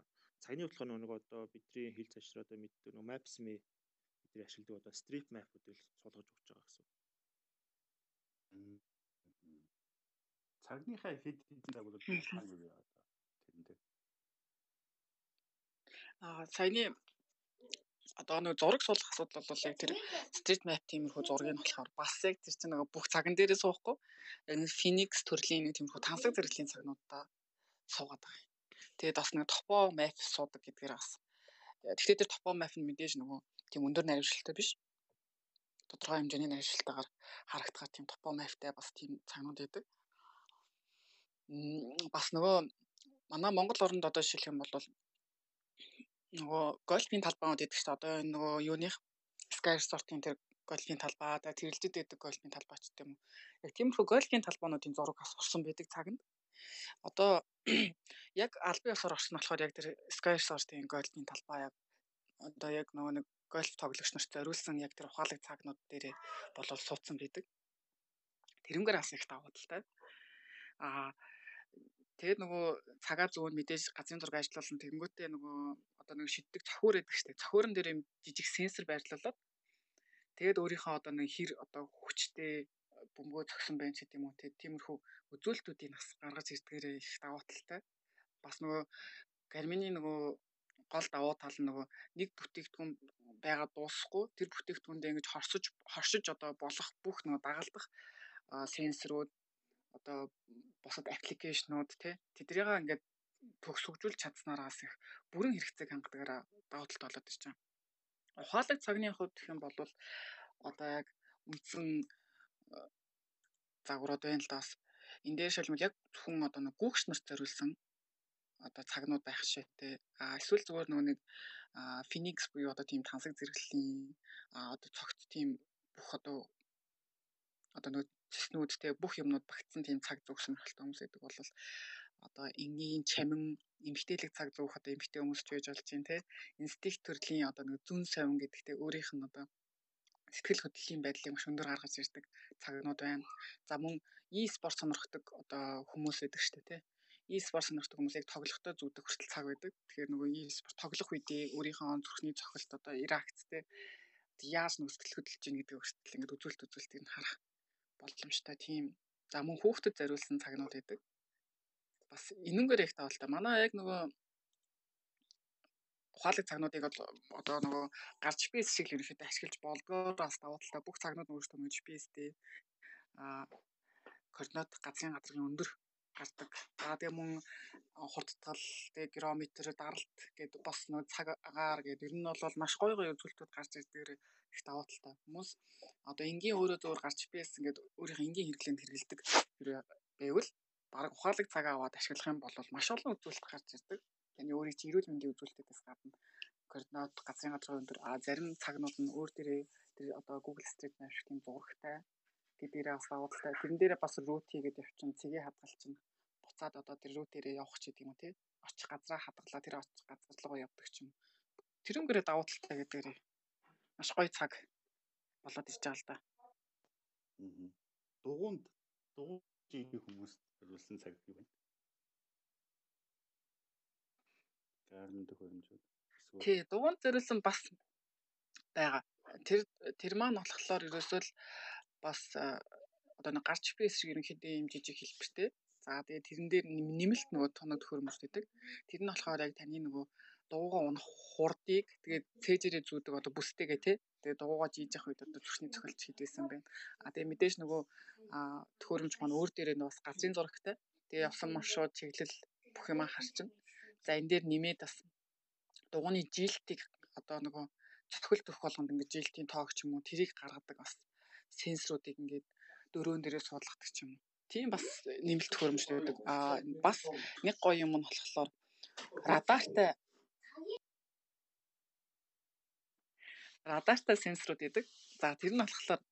цагны бодлого нөгөө одоо бидний хэл цашраа одоо мэддэг нөгөө Maps.me бидний ашигладаг одоо Street Map-уудыг суулгаж өгч байгаа гэсэн. Цагныхаа хэд хэдэн загварууд хаана юу одоо тэрэн дээр. Аа саяны одоо нэг зураг суулгах асуудал бол яг тэр street map тиймэрхүү зургийг нь болохоор бас яг тэр чинь нэг бүх цаган дээрээ суухгүй яг нэг Phoenix төрлийн нэг тиймэрхүү тансаг зэрэглийн цагнуудаа суугаад байгаа юм. Тэгээд бас нэг топо map суудаг гэдгээр бас. Гэхдээ тэр топо map нь мэдээж нөгөө тийм өндөр наривчлалтай биш. тодорхой хэмжээний ажилтаагаар харагдах тийм топо мафтай бас тийм цагнууд байдаг. Бас нөгөө манай Монгол оронд одоо жишээлх юм бол нөгөө гольфийн талбайуд гэдэг чинь одоо энэ нөгөө юуных Sky Resort-ын тэр гольфийн талбай, да тэрэлдэд байдаг гольфийн талбай ч гэдэм үү. Яг тиймэрхүү гольфийн талбайнуудын зураг орсон байдаг цагт. Одоо яг албан ёсоор орсон болохоор яг тэр Sky Resort-ын гольфийн талбай яг одоо яг нөгөө нэг гольф тоглогч нарт зориулсан яг тэр ухаалаг цагнууд дээр болол суудсан байдаг. Тэрнгээр бас их давуу талтай. Аа тэгээд нөгөө цагаа зүүн мэдээж газрын зураг ажиллуулсан тэгэнгүүтээ нөгөө одоо нэг шиддэг цохиур байдаг штеп. Цохиурн дээр юм жижиг сенсор байрлуулад тэгээд өөрийнхөө одоо нэг хэр одоо хүчтэй бөмбөгөө зөксөн байх ч гэдэм үү тиймэрхүү үзүүлэлтүүдийг бас гаргаж ирдгээрээ их давуу талтай. Бас нөгөө Гармины нөгөө гол давуу тал нь нөгөө нэг бүтээгдэхүүн байгаа дуусахгүй тэр бүтээгдэхүүндээ ингэж хорсож хоршиж одоо болох бүх нөгөө дагалдах сенсорууд одоо бусад аппликейшнууд тий тэдрийг ингээд төгсгөжүүлж чадсанаараас их бүрэн хэрэгцээг хангадагаараа давуу талтай болоод ирж байгаа. Ухаалаг цагны хувьд гэх юм бол одоо яг үндсэн загварууд байна л да бас энэ дээр шилмэл яг зөвхөн одоо нэг гүүгч нарт зориулсан одоо цагнууд байх шийдтэй. А эсвэл зүгээр нөгөө нэг Phoenix буюу одоо тийм тансаг зэрэглэлийн одоо цогт тийм бүх одоо одоо нөгөө цэснүүдтэй бүх юмнууд багтсан тийм цаг зүүх сонирхолтой хүмүүс гэдэг бол одоо энгийн чамин эмгтээлэг цаг зүүх одоо эмгтээ хүмүүс ч байж болж байна те инстинкт төрлийн одоо нэг зүн совин гэдэгтэй өөрийнх нь одоо сэтгэл хөдлөлийн байдлыг маш өндөр гаргаж ирдэг цагнууд байна. За мөн e-спорт сонирхдаг одоо хүмүүс байдаг шүү дээ тий. E-спорт сонирхдаг хүмүүсийг тоглохдоо зүүдэг хүртэл цаг байдаг. Тэгэхээр нөгөө e-спорт тоглох үедээ өөрийнхөө зүрхний цохилт одоо реакцтэй яаж сэтгэл хөдлөж ийн гэдэг хүртэл ингээд үзүүлэлт үзүүлэлтийг нь харах боломжтой тийм. За мөн хүүхдэд зориулсан цагнууд байдаг. Бас энэнгээр их таавал та. Манай яг нөгөө ухаалаг цагнуудыг одоо нөгөө гарч GPS шиг л ерөнхийдөө ашиглаж болдгоор бас давуу талтай бүх цагнууд өөрсдөө нөгөө GPS-тэй а координат газрын гадрын өндөр гардаг. За тэгээ мөн хурдтгал, тэгээ геометр, даралт гэдэг бас нөгөө цаг агаар гэдэг ер нь бол маш гоё гоё үзүүлэлтүүд гарч ирдгээр их давуу талтай. Хүмүүс одоо энгийн өөрөө зөөр гарч GPS ингээд өөрийнхөө энгийн хэрэглээнд хэрэгэлдэг байвал баг ухаалаг цаг аваад ашиглах юм бол маш олон үзүүлэлт гарч ирдэг таны өөрийн чинь эрүүл мэндийн үзүүлэлтээс гадна координат газрын газрын өндөр а зарим цагнууд нь өөр дээрээ тэр одоо Google Street Map шиг тийм зурагтай гэдгээрээ бас даваалтай. Тэрэн дээрээ бас рут хийгээд явчихсан цэгээ хадгалчин буцаад одоо тэр рутээрээ явах ч гэдэг юм тий. Очих газраа хадгалаа тэр очих газар руу явдаг ч юм. Тэрнгээрээ давуу талтай гэдгээрээ маш гоё цаг болоод ирж байгаа л да. Аа. Дугуунд дугуун хүмүүс зориулсан цаг юу вэ? Гайрмын төхөөрөмжүүд. Тий, дугуйнд зориулсан бас байгаа. Тэр тэр маань болохоор ерөөсөө л бас одоо нэг гарч GPS шиг ерөнхийдөө юм жижиг хэлбэртэй. За тэгээд тэрэн дээр нэмэлт нөгөө тоног төхөөрөмж гэдэг. Тэр нь болохоор яг таны нөгөө дуугаа унах хурдыг тэгээд цээжээрээ зүүдэг одоо бүстэйгээ тий. Тэгээд дуугаа жийжих үед одоо зүрхний цохилт хийдээсэн байна. А тэгээд мэдээж нөгөө төхөөрөмж маань өөр дээрээ бас газрын зурагтай. Тэгээд явсан маршрут чиглэл бүх юм харчин. За энэ дээр нэмээд бас дугууны жилтийг одоо нөгөө цохилт өгөх болгонд ингээд жилтийн тоог ч юм уу тэрийг гаргадаг бас сенсоруудыг ингээд дөрөөн дээрээ суулгадаг ч юм уу. Тийм бас нэмэлт төхөөрөмжтэй байдаг. Аа бас нэг гоё юм нь болохоор радартай радартай сенсорууд байдаг. За тэр нь болохоор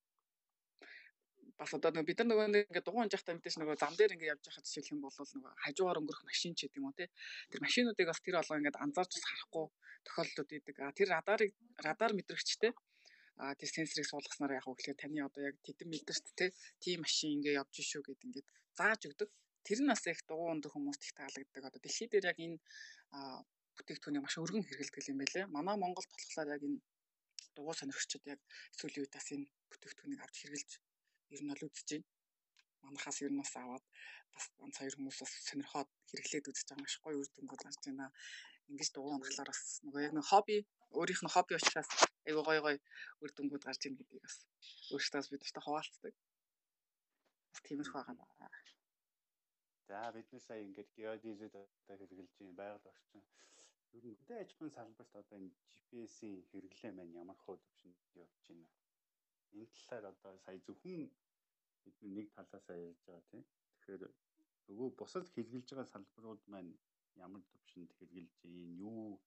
бас одоо нөгөө бид нар нөгөө ингээд дугуй унж явахдаа мэдээж нөгөө зам дээр ингээд явж байхад жишээлх юм бол нөгөө хажуугаар өнгөрөх машин ч гэдэг юм уу те тэр машинуудыг бас тэр олгоо ингээд анзаарч харахгүй тохиолдлууд идэг а тэр радарыг радар мэдрэгчтэй а тэр сенсорыг суулгаснаар яг үгээр таны одоо яг тэдэн мэдэрч те тийм машин ингээд явж шүү гэд ингээд зааж өгдөг. Тэр нь бас их дугуй ундаг хүмүүст их таалагддаг. Одоо дэлхий дээр яг энэ бүтээгдэхүүнийг маш өргөн хэрэгэлдэг юм байлээ. Манай Монголд болохоор яг энэ дугуй сонирхчид яг сүүлийн үед бас энэ бүтээгдэхүүнийг авч хэрэгжилж ер нь бол үзэж байна. Манахаас ер нь бас аваад бас ганц хоёр хүмүүс бас сонирхоод хэрэглээд үзэж байгаа маш гоё үр дүнгууд гарч байна. Ингиж дуу амглаар бас нөгөө яг нэг хобби өөрийнх нь хобби учраас айгу гоё гоё үр дүнгууд гарч ийн гэдгийг бас өөртөө бид нартай хуваалцдаг. Бас тиймэрхүү байгаа. За бид нар сая ингээд геодезид одоо хэрэгжилж байна байгаль орчин. Ер нь хөдөө аж ахуйн салбарт одоо энэ GPS-ийн хэрэглээ маань ямар хөө төвшөнд явж байна энэ талаар одоо сая зөвхөн бидний нэг талаасаа ярьж байгаа тийм. Тэгэхээр нөгөө бусад хэрэгжилж байгаа салбарууд маань ямар төвшөнд хэрэгжилж ийн юу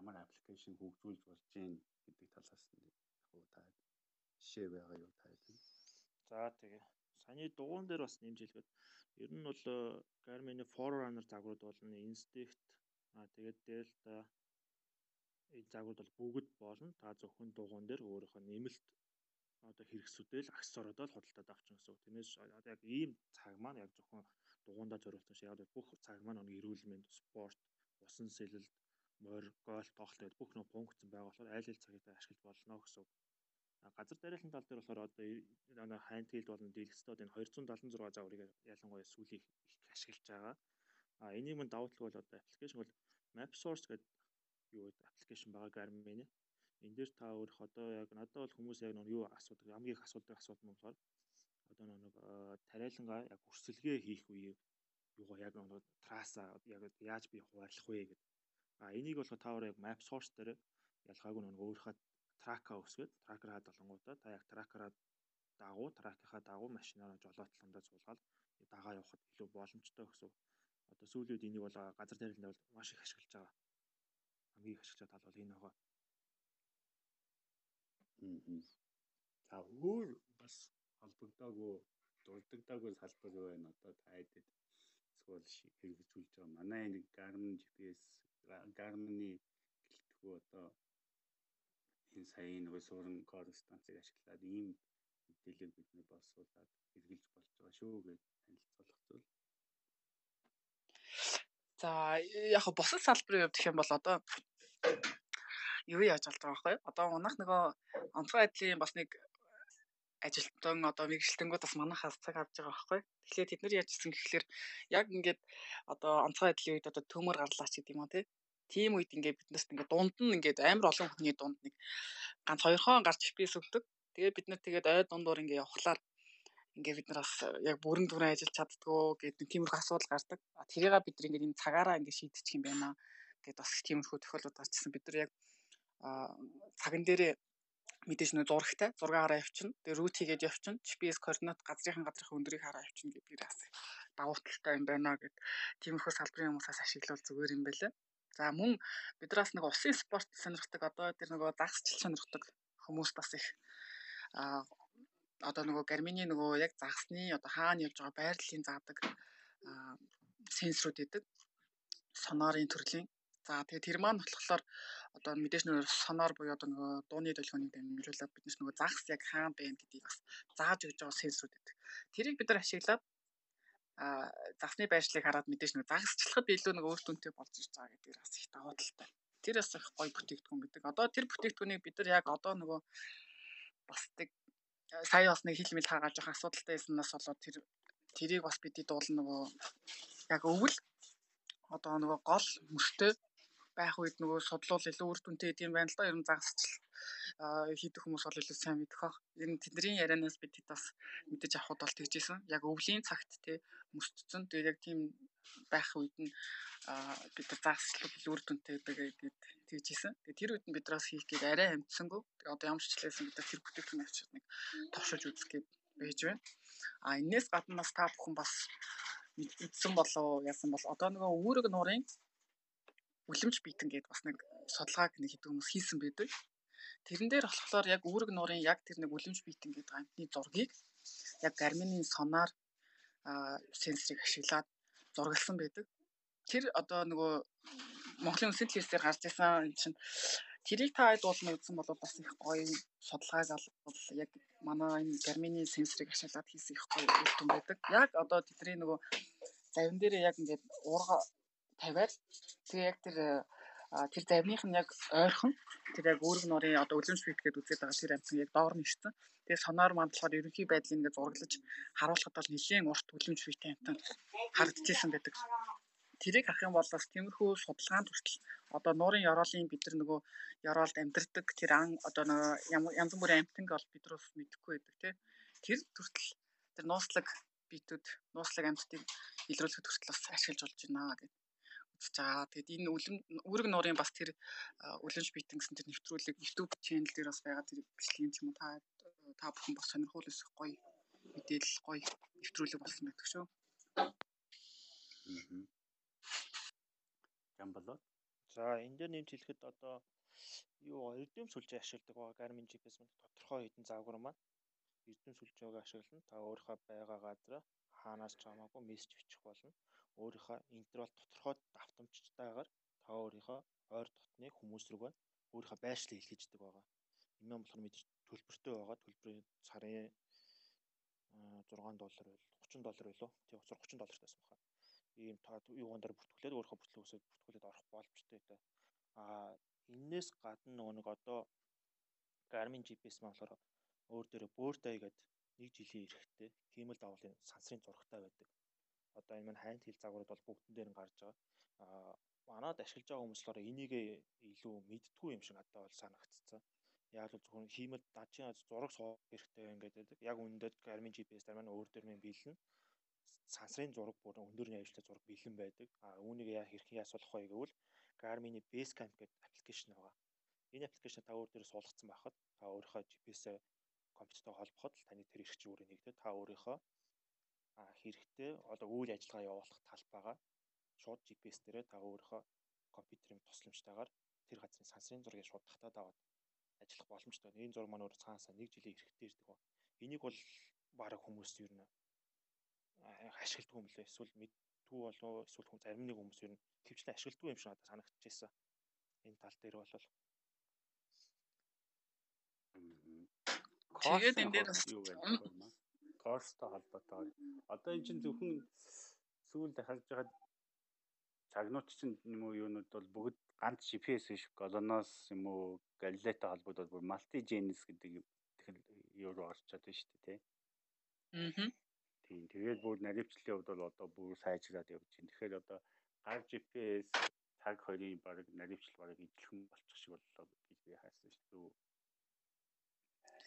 ямар аппликейшн хөгжүүлж болж ийн гэдэг талаас нь яг та жишээ байгаа юу та хэлнэ. За тэгээ. Саяны дугуун дээр бас нэмж хэлгээд ер нь бол Garmin-ийн Forerunner загварууд болно, Instinct аа тэгээд Delta энэ загварууд бол бүгд болно. Та зөвхөн дугуун дээр өөрийнхөө нэмэлт одоо хэрэгсүүдэл аксессуарууд л худалдаад авчин гэсэн үг. Тиймээс одоо яг ийм цаг маань яг зөвхөн дугуундаа зориулсан шиг яг бүх цаг маань нэг эрүүл мэнд, спорт, усан сэлэлт, морь, гольф, тоглолт гэдэг бүх нэг функцэн байгаа болохоор аль аль цагт ашиглаж болно гэсэн үг. Газар тариалан тал дээр болохоор одоо манай хайнтгийлд болон дэлгэцтэй энэ 276 загварыг ялангуяа сүүлийн их ашиглаж байгаа. А энийг мань давуу тал бол одоо аппликейшн бол MapSource гэдэг юу гэдэг аппликейшн байгаа Garmin-ийн. Энэ дээр та өөрөх одоо яг надад бол хүмүүс яг нэг юу асуудаг хамгийн их асуудаг асуудал нь болохоор одоо нэг тариалангаа яг өрсөлгөө хийх үе юугаа яг нэг траса яг яаж би хуваарлах вэ гэдэг. А энийг болохоор та өөр яг map source дээр ялгаагүй нэг өөрийнхөө трака өсгөөд тракераа долонгуудаа та яг тракераа дагуу тракийнхаа дагуу машинаараа жолоотлондоо суулгаад дагаа явахад илүү боломжтой гэсэн. Одоо сүүлийн үед энийг бол газар тариаланд бол маш их ашиглаж байгаа. Хамгийн их ашиглаж байгаа тал бол энэ байгаа. За өөр бас холбогдоогүй дурддагдаагүй салбар юу байна одоо та хэдэд эсвэл хэрэгжүүлж байгаа манай нэг Garmin GPS Garmin-ы гэлтгүү одоо энэ сая нэг суурин корреспонденцийг ашиглаад ийм мэдээлэл бидний боловсруулад хэрэгжилж болж байгаа шүү гэж танилцуулах зүйл. За яг босод салбарын хувьд гэх юм бол одоо юу яаж байгаа байхгүй. Одоо унах нөгөө онцгой айдлын бас нэг ажилтан одоо мэрэгчлэнгүүд бас манахаас цаг авч байгаа байхгүй. Тэгэхээр тэд нар яаж ирсэн гэхэлэр яг ингээд одоо онцгой айдлын үед одоо төмөр гарлаач гэдэг юм уу тийм үед ингээд биднээс ингээд дунд нь ингээд амар олон хүний дунд нэг ганц хоёр хон гарч GPS өгдөг. Тэгээ бид нар тэгээд ой дундуур ингээд явхлаар ингээ бид нар бас яг бүрэн дүрэн ажиллаж чаддгүй гэдэг тиймэрхүү асуудал гардаг. Тэрийг бид нар ингээ энэ цагаараа ингээ шийдчих юм байна гэд бас тиймэрхүү тохиолдол гарчсан. Бид нар яг цаган дээрээ мэдээж нөө зурагтай зургаараа явчихна. Тэгээ рут хийгээд явчихна. GPS координат газрынхан газрынхан өндрийг хараа явчихна гэдгээр бас давуу талтай юм байна гэд тиймэрхүү салбарын хүмүүсээс ашиглавал зүгээр юм байлаа. За мөн бидраас нэг усын спорт сонирхдаг одоо тэр нөгөө загсчил сонирхдаг хүмүүс бас их а одоо нөгөө гармины нөгөө яг загсны одоо хаана явж байгаа байрлалын заадаг сенсорууд идэг сонарын төрлийн За тэгээ тэр маань болохоор одоо мэдээж нөгөө соноор буюу одоо нөгөө дууны долгионыг дамжуулаад биднес нөгөө загс яг хаана байна гэдгийг бас зааж өгж байгаа сенсорууд гэдэг. Тэрийг бид нар ашиглаад а загсны байршлыг хараад мэдээж нөгөө загсчлахад илүү нэг өөр түнтэй болж ирж байгаа гэдгээр бас их давуу талтай. Тэр бас их гоё бүтээгдэхүүн гэдэг. Одоо тэр бүтээгдэхүүнийг бид нар яг одоо нөгөө бас тэг сая бас нэг хилмил хаагааж явах асуудалтай байснаас болоод тэр тэрийг бас бидний дуулна нөгөө яг өвөл одоо нөгөө гол мөртөө байх үед нөгөө судлуул илүү үр дүнтэй гэдэг юм байна л да. Ер нь загасчл хийдэг хүмүүс бол илүү сайн мэдэх бах. Ер нь тэдний ярианаас бид хэд бас мэдэж авахд бол тэгжсэн. Яг өвлийн цагт те мөсцсөн. Тэгээд яг тийм байх үед нь бид загасчл илүү үр дүнтэй гэдэг тэгжсэн. Тэгээд тэр үед нь бидраас хийх гээд арай амтсангүй. Одоо ямар ч хэлсэн бид тэр бүтээгдэхүүн авчид нэг товшож үзэх гээд байж байна. А энээс гадна бас та бүхэн бас мэдсэн болов яасан бол одоо нөгөө үүрэг нуурын үлэмж битэн гэдээ бас нэг судалгааг нэг хэдэн хүмүүс хийсэн байдаг. Тэрэн дээр болохоор яг үүрэг нуурын яг тэр нэг үлэмж битэн гэдэг амтны зургийг яг гармины сонаар сенсорыг ашиглаад зургалсан байдаг. Тэр одоо нөгөө Монголын үндсэн телевизээр гарч исэн чинь тэрийг та хэд уулна үзсэн бол бас их гоё судалгааг бол яг манай энэ гармины сенсорыг ашиглаад хийсэн их гоё үр дүн байдаг. Яг одоо тэдний нөгөө завин дээр яг ингээд уурга тавиад тэгээ яг тэр тэр завных нь яг ойрхон тэр яг үүрэг нурын одоо өлөмж битгээд үзээд байгаа тэр амтан яг доор нь ирсэн. Тэгээ соноор маань болохоор ерөнхий байдлыг ингээд зураглаж харуулхад бол нэлээд урт өлөмж битээ амтан харагдчихсан байдаг. Тэрийг харах юм бол бас тиймэрхүү судалгаанд хүртэл одоо нуурын ёроолын бид нар нөгөө ёроолд амьдардаг тэр ан одоо нөгөө янз бүрийн амтанг бол бид нар мэдэхгүй байдаг тий. Тэр хүртэл тэр нууцлаг битүүд нууцлаг амьтдыг илрүүлэхэд хүртэл бас ашиглаж болж байна гэдэг үзэж байгаа. Тэгэд энэ үлэм үүрэг нуурын бас тэр үлэмж битэн гэсэн тэр нэвтрүүлэг YouTube channel дээр бас байгаа тэр бичлэгийн ч юм уу та та бүхэн бас сонирхол өсөх гоё мэдээлэл гоё нэвтрүүлэг болсон байдаг шүү. Жам болоо. За энэ дээр нэмж хэлэхэд одоо юу эрдэм сүлжээ ашигладаг байгаа Garmin GPS маань тодорхой хэдэн загвар маань эрдэм сүлжээг ашиглан та өөрийнхөө байгаа газар хаанаас ч хамаагүй мессеж бичих болно. Өөрийнхөө интервал тодорхой давтамжтайгаар та өөрийнхөө ойр дотны хүмүүс рүүгээ өөрийнхөө байршлыг илгээждэг байгаа. Энэ маань болохоор мэдээж төлбөртэй байгаа. Төлбөрийн сарын 6 доллар байл 30 доллар байлоо. Тийм 30 доллартай байсан баха. Ийм та юугаар дээр бүртгүүлээд өөрийнхөө бүртлөөсөө бүртгүүлээд орох боломжтой та. Аа энээс гадна нөгөө нэг одоо Garmin GPS маань болохоор өөр дээрээ Bird-eye гэдэг нэг жилийн эрэхтэй хиймэл давлын сансрын зурагтай байдаг. Одоо энэ маань хайнт хил загварууд бол бүгдэн дээр нь гарч байгаа. Аа манад ашиглаж байгаа хүмүүс болохоор энийг илүү мэдтгүй юм шиг надад бол санагдцсан. Яг л зөвхөн хиймэл дажийн зураг суух хэрэгтэй ингээд. Яг үнэндээ Garmin GPS дээр маань өөр дээр нь бэлэн сансрын зураг бүр өндөрний ажилтай зураг бэлэн байдаг. А үүнийг яа хэрхэн ясуулах вэ гэвэл Garmin-ы Basecamp гэдэг аппликейшн байгаа. Энэ аппликейшн та өөр дээр суулгацсан байхад та өөрийнхөө GPS-ээр компьютертэй холбоход таны тэр эрх чиглэлээр нэгдээд та өөрийнхөө хэрэгтэй одоо үйл ажиллагаа явуулах талбайгаа шууд GPS дээрээ та өөрийнхөө компьютерийн тусламжтайгаар тэр газрын сансрын зургийг шууд татаад аваад ажиллах боломжтой. Энэ зураг маань өөр цаанасаа нэг жилийн эрэхтэй ирдэг ба. Энийг бол бараг хүмүүс ер нь ашигладаг юм лээ. Эсвэл мэдтгүй болов эсвэл хүн зарим нэг хүмүүс ер нь хөвчлэн ашигладаг юм шиг надад санагдчихсан. Энэ тал дээр бол Тэгээд энэ дээр бас Корстой холбоотой. Одоо эн чинь зөвхөн сүүлд харж байгаа цагнууд чинь юм уу юунууд бол бүгд ганц GPS биш колоноос юм уу галилейтай холбоотой бүр малти генес гэдэг юу руу орчод байна шүү дээ тий. Аа. Тийм тэгээд бүр наривчлалын хувьд бол одоо бүр сайжраад явж байна. Тэгэхээр одоо гар GPS цаг хоёрын баг наривчлал баг ижилхэн болчих шиг боллоо гэж би хайсан шүү.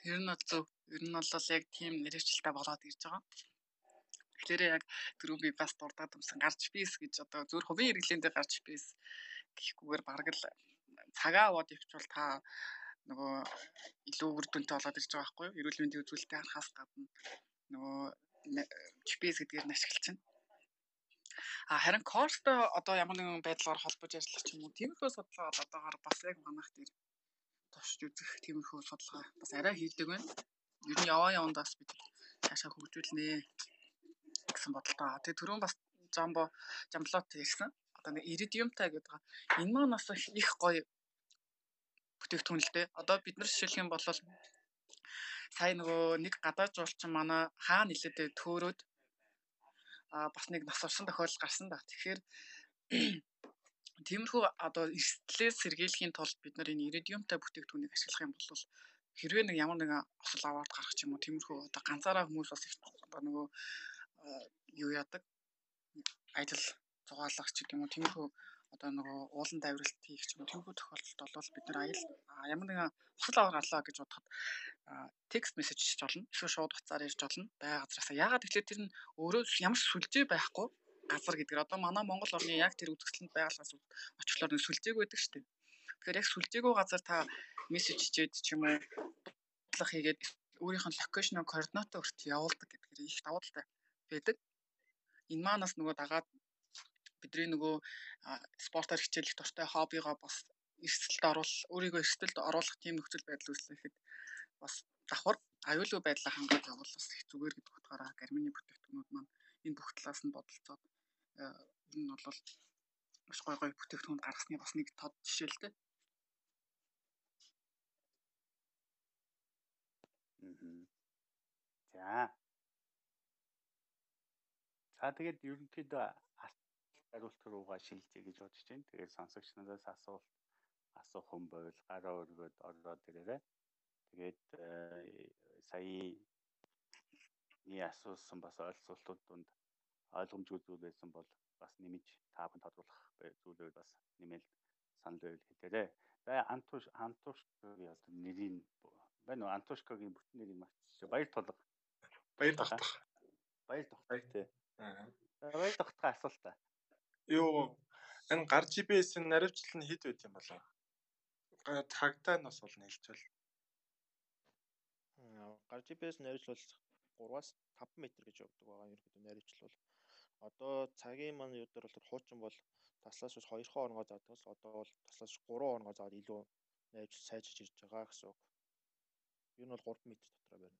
Ер нь бол зөв. Ер нь бол яг тийм нэрвчлэлтэй болоод ирж байгаа. Тэгэхээр яг түрүү би бас дурдаад өмсөн гарч бийс гэж одоо зөв хувийн хэрэглээндээ гарч бийс гэхгүйгээр бараг л цагаа аваад явчвал та нөгөө илүү үр дүнтэй болоод ирж байгаа байхгүй юу? Эрүүл мэндийн үзүүлэлтээ харахаас гадна нөгөө GPS гэдгээр нь ашиглаж байна. А харин Корстой одоо ямар нэгэн байдлаар холбож ажиллах юм уу тиймэрхүү судалгаа бол одоогоор бас яг манайх дээр товшиж үзэх тиймэрхүү судалгаа бас арай хийдэг байна. Ер нь яваа явандаа бас бид цаашаа хөгжүүлнэ гэсэн бодолтой. Тэгээ түрүүн бас жамбо жамблот ярьсан. Одоо нэг иридиумтай гэдэг. Энэ маань бас их гоё бүтээгдэхүүн л дээ. Одоо бид нар жишээлх юм бол сая нөгөө нэг гадаад жуулчин манай хаана нилээдээ төөрөөд а бас нэг нас орсон тохиолдол гарсан да. Тэгэхээр Тиймэрхүү одоо эрсдлээс сэргийлэхийн тулд бид нар энэ иридиумтай бүтээгдэхүүнийг ашиглах юм бол хэрвээ нэг ямар нэгэн осол аваад гарах ч юм уу тиймэрхүү одоо ганцаараа хүмүүс бас их одоо нөгөө юу яадаг ажил зугаалгах ч юм уу тиймэрхүү одоо нөгөө уулан давиралт хийх ч юм уу тиймэрхүү тохиолдолд бол бид нар аял ямар нэгэн осол аваад гарлаа гэж бодоход текст мессеж хийж болно. Эсвэл шууд утсаар ирж болно. Бай газраас. Ягаад гэвэл тэр нь өөрөө ямар сүлжээ байхгүй газар гэдэг. Одоо манай Монгол орны яг тэр үзэсгэлэнт байгууллагаас очихлоор нэг сүлжээг байдаг шүү дээ. Тэгэхээр яг сүлжээгөө газар та мессеж хичээд ч юм уу бодлого хийгээд өөрийнх нь локейшн координатаа өрт явуулдаг гэдгээр их давуу талтай байдаг. Энэ маанаас нөгөө дагаад бидний нөгөө спортоор хичээлэх дуртай хоббигоо бас эрсдэлд оруул өөрийгөө эрсдэлд оруулах тийм нөхцөл байдал үүслэхэд бас давхар аюулгүй байдлаа хангаж явуул бас их зүгээр гэдэг утгаараа гармины бүтээгдэхүүнүүд маань энэ бүх талаас нь бодолцоод энэ нь бол маш гой гой бүтээгдэхүүн гаргасны бас нэг тод жишээ л дээ. За. За тэгээд ерөнхийдөө хариулт руугаа шилжээ гэж бодож байна. Тэгээд сонсогч надаас асуулт асуух хүн байвал гараа өргөд ороод ирээрэй. Тэгээд э, саяний асуусан бас ойлцуултууд донд ойлгомжгүй зүйл байсан бол бас нэмж та бүхэн тодруулах зүйлүүд бас нэмэл санал байвал хэлээрэй. За Антуш Антушкогийн одоо нэрийн байна уу? Антушкогийн бүтэн нэрийг мартчихсан. Баяр тулга. Баяр тогтох. Баяр тогтох тий. Аа. Баяр тогтохын асуулт та. Юу энэ гар GPS-ийн наривчлал нь хэд байт юм болоо? Цагтаа нь бас бол нэлжвэл. гар GPS найруулал 3-аас 5 м гэж өгдөг байгаа ерөнхийдөө найруулал бол одоо цагийн маань юу дээр бол хуучин бол таслаас ус 2 хоорнгоо заадаг л одоо бол таслаас 3 хоорнгоо заагаад илүү найруулал сайжирч ирж байгаа гэсэн үг. Ер нь бол 3 м дотроо байна.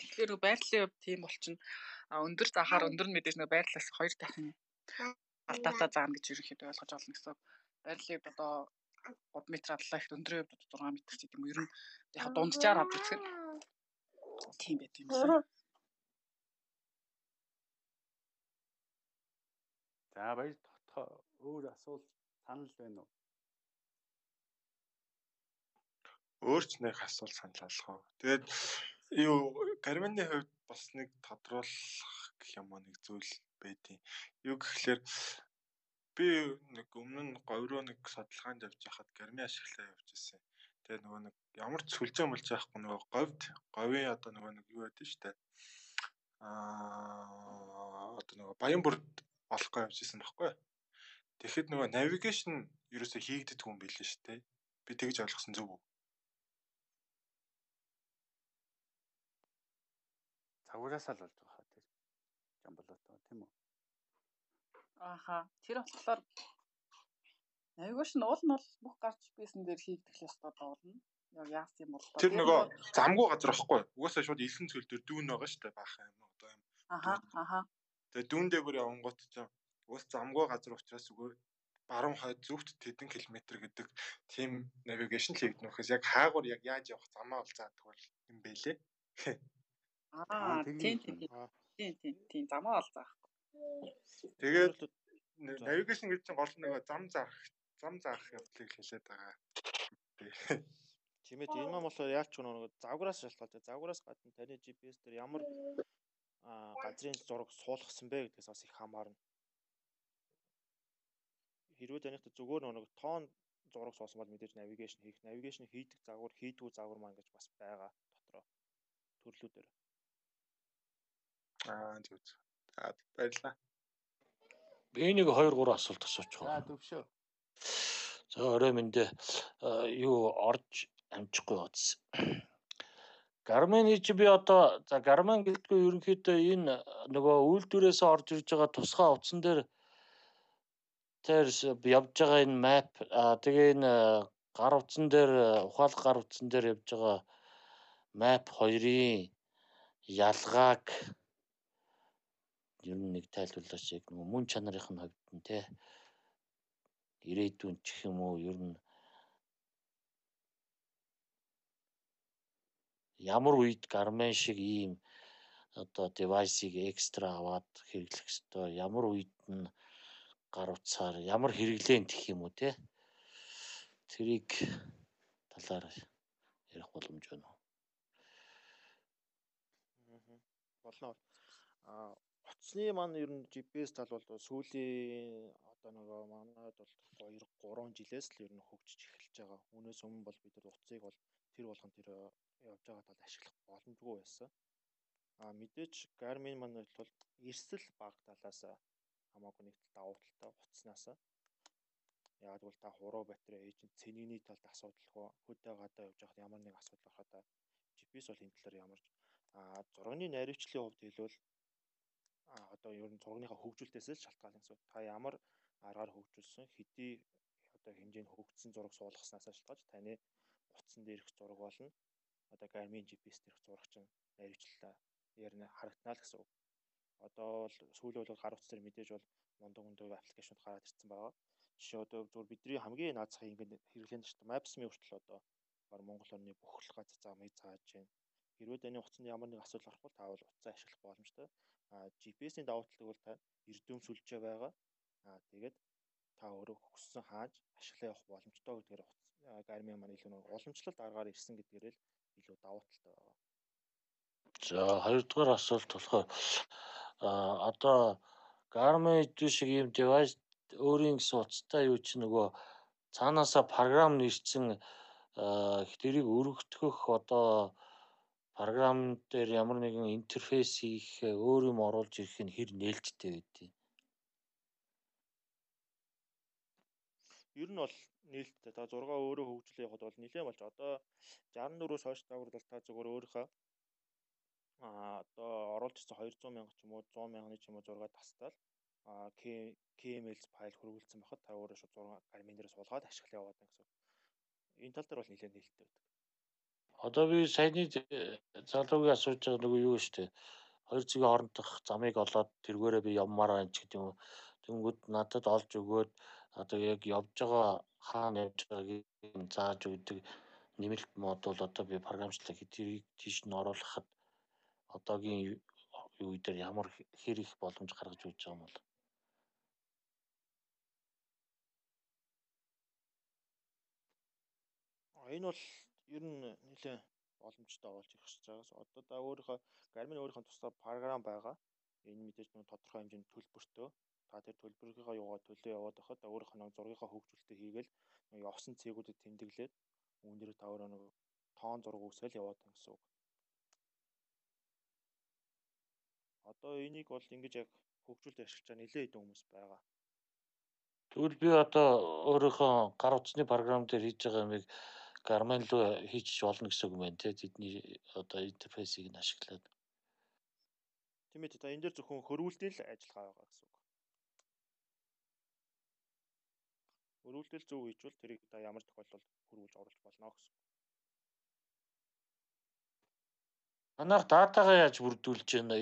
Тэгэхээр байрлалын хувьд тийм болчихно. А өндөр заахаар өндөр нь мэдээж нөгөө байрлалаас хоёр дахин алдаатай заана гэж ерөнхийдөө ойлгож олно гэсэн. Байрлалын хувьд одоо 3 м адлаа их өндрийн хувьд 6 м ч гэдэг юм уу. Ер нь яг дунджаар авч үзэхэд тийм байт юм байна. [LAUGHS] За баяр дотоо өөр асуулт санал байна уу? Өөрч нэг асуулт санал болгоо. Тэгээд юу Гармины хувьд бас нэг тодруулах гэх юм уу нэг зүйл байдیں۔ Юу гэхлээр би нэг өмнө нь говьроо нэг судалгаанд явж байхад гарми ашиглаа явж ирсэн. Тэгээ нөгөө нэг ямар ч сүлжээ мэлж яахгүй нөгөө говьд говийн одоо нөгөө нэг юу байдэн штэ. Аа одоо нөгөө баян бүрд олохгүй явж ирсэн байхгүй. Тэгэхэд нөгөө навигашн ерөөсө хийгддэг юм билээ штэ. Би тэгж ойлгосон зөв үү? Цагуураас л болж байгаа хаа тэр. Жамболотоо тийм үү? Ааха. Тэр болохоор айгууш нуул нь бол бүх гарч бийсэн дээр хийгдэх ёстой доолно. Яг яасан юм бол Тэр нөгөө замгүй газар واخгүй. Угаасаа шууд илхэн цөл дээр дүүн байгаа штэ баахан юм одоо юм. Аха аха. Тэгээ дүүн дээр бүр явангууд ч уус замгүй газар учраас зүгээр баруун хойд зөвхт тэдэн километр гэдэг тийм навигашн хийгднөхөөс яг хаагур яг яаж явах замаа бол заадаг бол юм бэлээ. Аа тийм тийм. Тийм тийм тийм замаа бол заах Тэгээд навигашн гэж чинь гол нөгөө зам заах зам заах явдлыг хэлээд байгаа. Тийм ээ энэ маань болохоор яаж ч нөгөө завграас шалтгаалтай. Завграас гадна таны GPS дээр ямар газрын зураг суулгасан бэ гэдгээс бас их хамаарна. Хэрвээ танихт зүгээр нэг тоон зураг суусан бол мэдээж навигашн хийх, навигашн хийдэг загвар, хийдгүү загвар маань гэж бас байгаа дотроо төрлүүдээр. Аа зөв зөв. За баярлалаа. Би нэг 2 3 асуулт асуучих. За төвшөө. За орой мэндэ юу орж амжихгүй удсан. Гармын чи би одоо за гарман гэлтгүй ерөнхийдөө энэ нөгөө үйлдвэрээс орж ирж байгаа тусгай утсан дээр тэр явж байгаа энэ map тэгээ энэ гар утсан дээр ухаалаг гар утсан дээр явж байгаа map хоёрын ялгааг ер нь нэг тайлбарлаач яг нөгөө мөн чанарын хувьд нь те. Ирээдүйн ч юм уу ер нь ямар үед гармен шиг ийм одоо девайсыг экстра аваад хэрэглэх ёстой ямар үед нь гар утсаар ямар хэрэглээн гэх юм уу те. Тэрийг талаар ярих боломж байна уу? Болно. А утасны маань ер нь GPS тал бол сүүлийн одоо нөгөө манайд бол 2 3 жилээс л ер нь хөгжиж эхэлж байгаа. Үүнээс өмнө бол бид нар утсыг бол тэр болгон тэр явж байгаа тал ашиглах боломжгүй байсан. А мэдээч Garmin маань бол эрсэл баг талаас хамаагүй нэг тал давуу талтай утаснаас яг бол та хуруу батарей эйжент цэнийний талд асуудалгүй хөдөө гадаа явж байхад ямар нэг асуудал гарахад GPS бол энэ талаар ямарч а зургийн найруулчлалын хувьд хэлбэл а одоо ер нь зургийнхаа хөгжүүлэлтээс л шалтгаалсан гэсэн. Та ямар аргаар хөгжүүлсэн хэдий одоо хэмжээнд хөгжсөн зураг суулгаснаас шалтгаалж таны утсан дээрх зураг болно. Одоо Garmin GPS дээрх зураг чинь найруулчлалаа ярина харагдана л гэсэн. Одоо бол сүүлийн бол гар утас дээр мэдээж бол мундаг мундаг аппликейшнуд гараад ирсэн байгаа. Жишээ одоо зөвхөн бидний хамгийн наацхан ингээд хэрэглэн дээ. Maps-ийн хүртэл одоо баг Монгол орны бүх л газар замыг зааж байна. Хэрвээ таны утасанд ямар нэг асуудал гарах бол та бол утсаа ашиглах боломжтой. GPS-ийн давуу талыг бол та эрдэм сүлжээ байгаа. А тэгээд та өөрөө хүссэн хааж ашиглаа явах боломжтой гэдгээр Garmin маань илүү нэг уламжлалт аргаар ирсэн гэдгээр л илүү давуу талтай байгаа. За хоёрдугаар асуулт болохоор а одоо Garmin шиг ийм девайс өөрийн гэсэн утастай юу чи нөгөө цаанаасаа програм нэрчсэн тэрийг өргөтгөх одоо програм дээр ямар нэгэн интерфейс хийх өөр юм оруулж ирэх нь хэр нээлттэй байдгийг. Ер нь бол нээлттэй та 6 өөрөө хөгжлөө явахад бол нэлээд болж одоо 64-өөс хойш дагвар бол та зөвхөн өөрийнхөө а одоо оруулж ирсэн 200 мянга ч юм уу 100 мянганы ч юм уу зураг тастал а KML файл хөрвүүлсэн байхад та өөрөө шууд 6 гармин дээр суулгаад ашиглаа яваад гэсэн. Энэ тал дээр бол нэлээд нээлттэй байдаг. Одоо би саяны залуугийн асууж байгаа нөгөө юу штэ хоёр зэгийн хоорондох замыг олоод тэргээрээ би явмаар байна ч гэдэг юм. Тэнгүүд надад олж өгөөд одоо яг явж байгаа хаана явж байгааг зааж өгдөг нэмэлт мод бол одоо би програмчлал хэдийг тийш нь оруулахад одоогийн юу дээр ямар хэр их боломж гаргаж өгч байгаа юм бол энэ бол ер нь нэлээ боломжтой болж ирэх гэж байгаас одоо да өөрийнхөө Garmin өөрийнхөө тусдаа програм байгаа. Энэ мэдээж нэг тодорхой хэмжээнд төлбөртөө та тэр төлбөрийнхөө яваа төлөө яваад байхад өөрийнхөө нэг зургийнхаа хөгжүүлэлтээ хийгээл нэг явсан цэгүүдэд тэмдэглээд үүн дээр та өөрөө нэг тоон зураг үсэл яваад байгаа гэсэн үг. Одоо энийг бол ингэж яг хөгжүүлэлт ашиглаж байгаа нэлээд хэдэн хүмүүс байгаа. Тэгвэл би одоо өөрийнхөө гар утасны програм дээр хийж байгаа юмыг Garmin руу хийж болно гэсэн үг юм байна те тэдний одоо интерфейсийг нь ашиглаад. Тийм ээ та энэ дээр зөвхөн хөрвүүлтэл ажиллагаа байгаа гэсэн үг. Хөрвүүлтэл зөв хийжвэл тэрийг та ямар тохиолдолд хөрвүүлж оруулах болно гэсэн үг. Манайх датагаа яаж бүрдүүлж байна?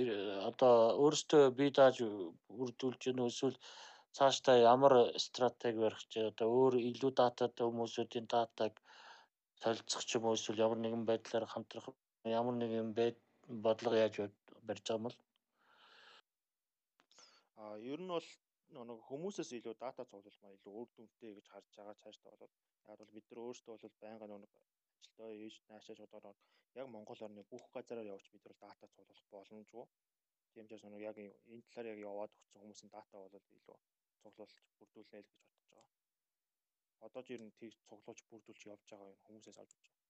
Одоо өөрөөсөө би дааж бүрдүүлж байна эсвэл цаашдаа ямар стратеги барих чи одоо өөр илүү дататай хүмүүсүүдийн датаг солилцох ч юм уу эсвэл ямар нэгэн байдлаар хамтрах ямар нэгэн бодлого яаж барьж байгаа юм бол а ер нь бол нэг хүмүүсээс илүү дата цуглуулмаар илүү үр дүнтэй гэж харж байгаа цаашдаа бол яг бол бид нар өөрсдөө бол байнга нэг ажилтаа ээж наашаа шудараад яг Монгол орны бүх газараар явж бид нар дата цуглуулах боломжгүй. Тийм ч бас яг энэ талаар яг яваад өгсөн хүмүүсийн дата бол илүү цуглуулж бүрдүүлнэ л гэж одоо ч ер нь тийж цуглуулж бүрдүүлж явж байгаа юм хүмүүсээс авч байгаа.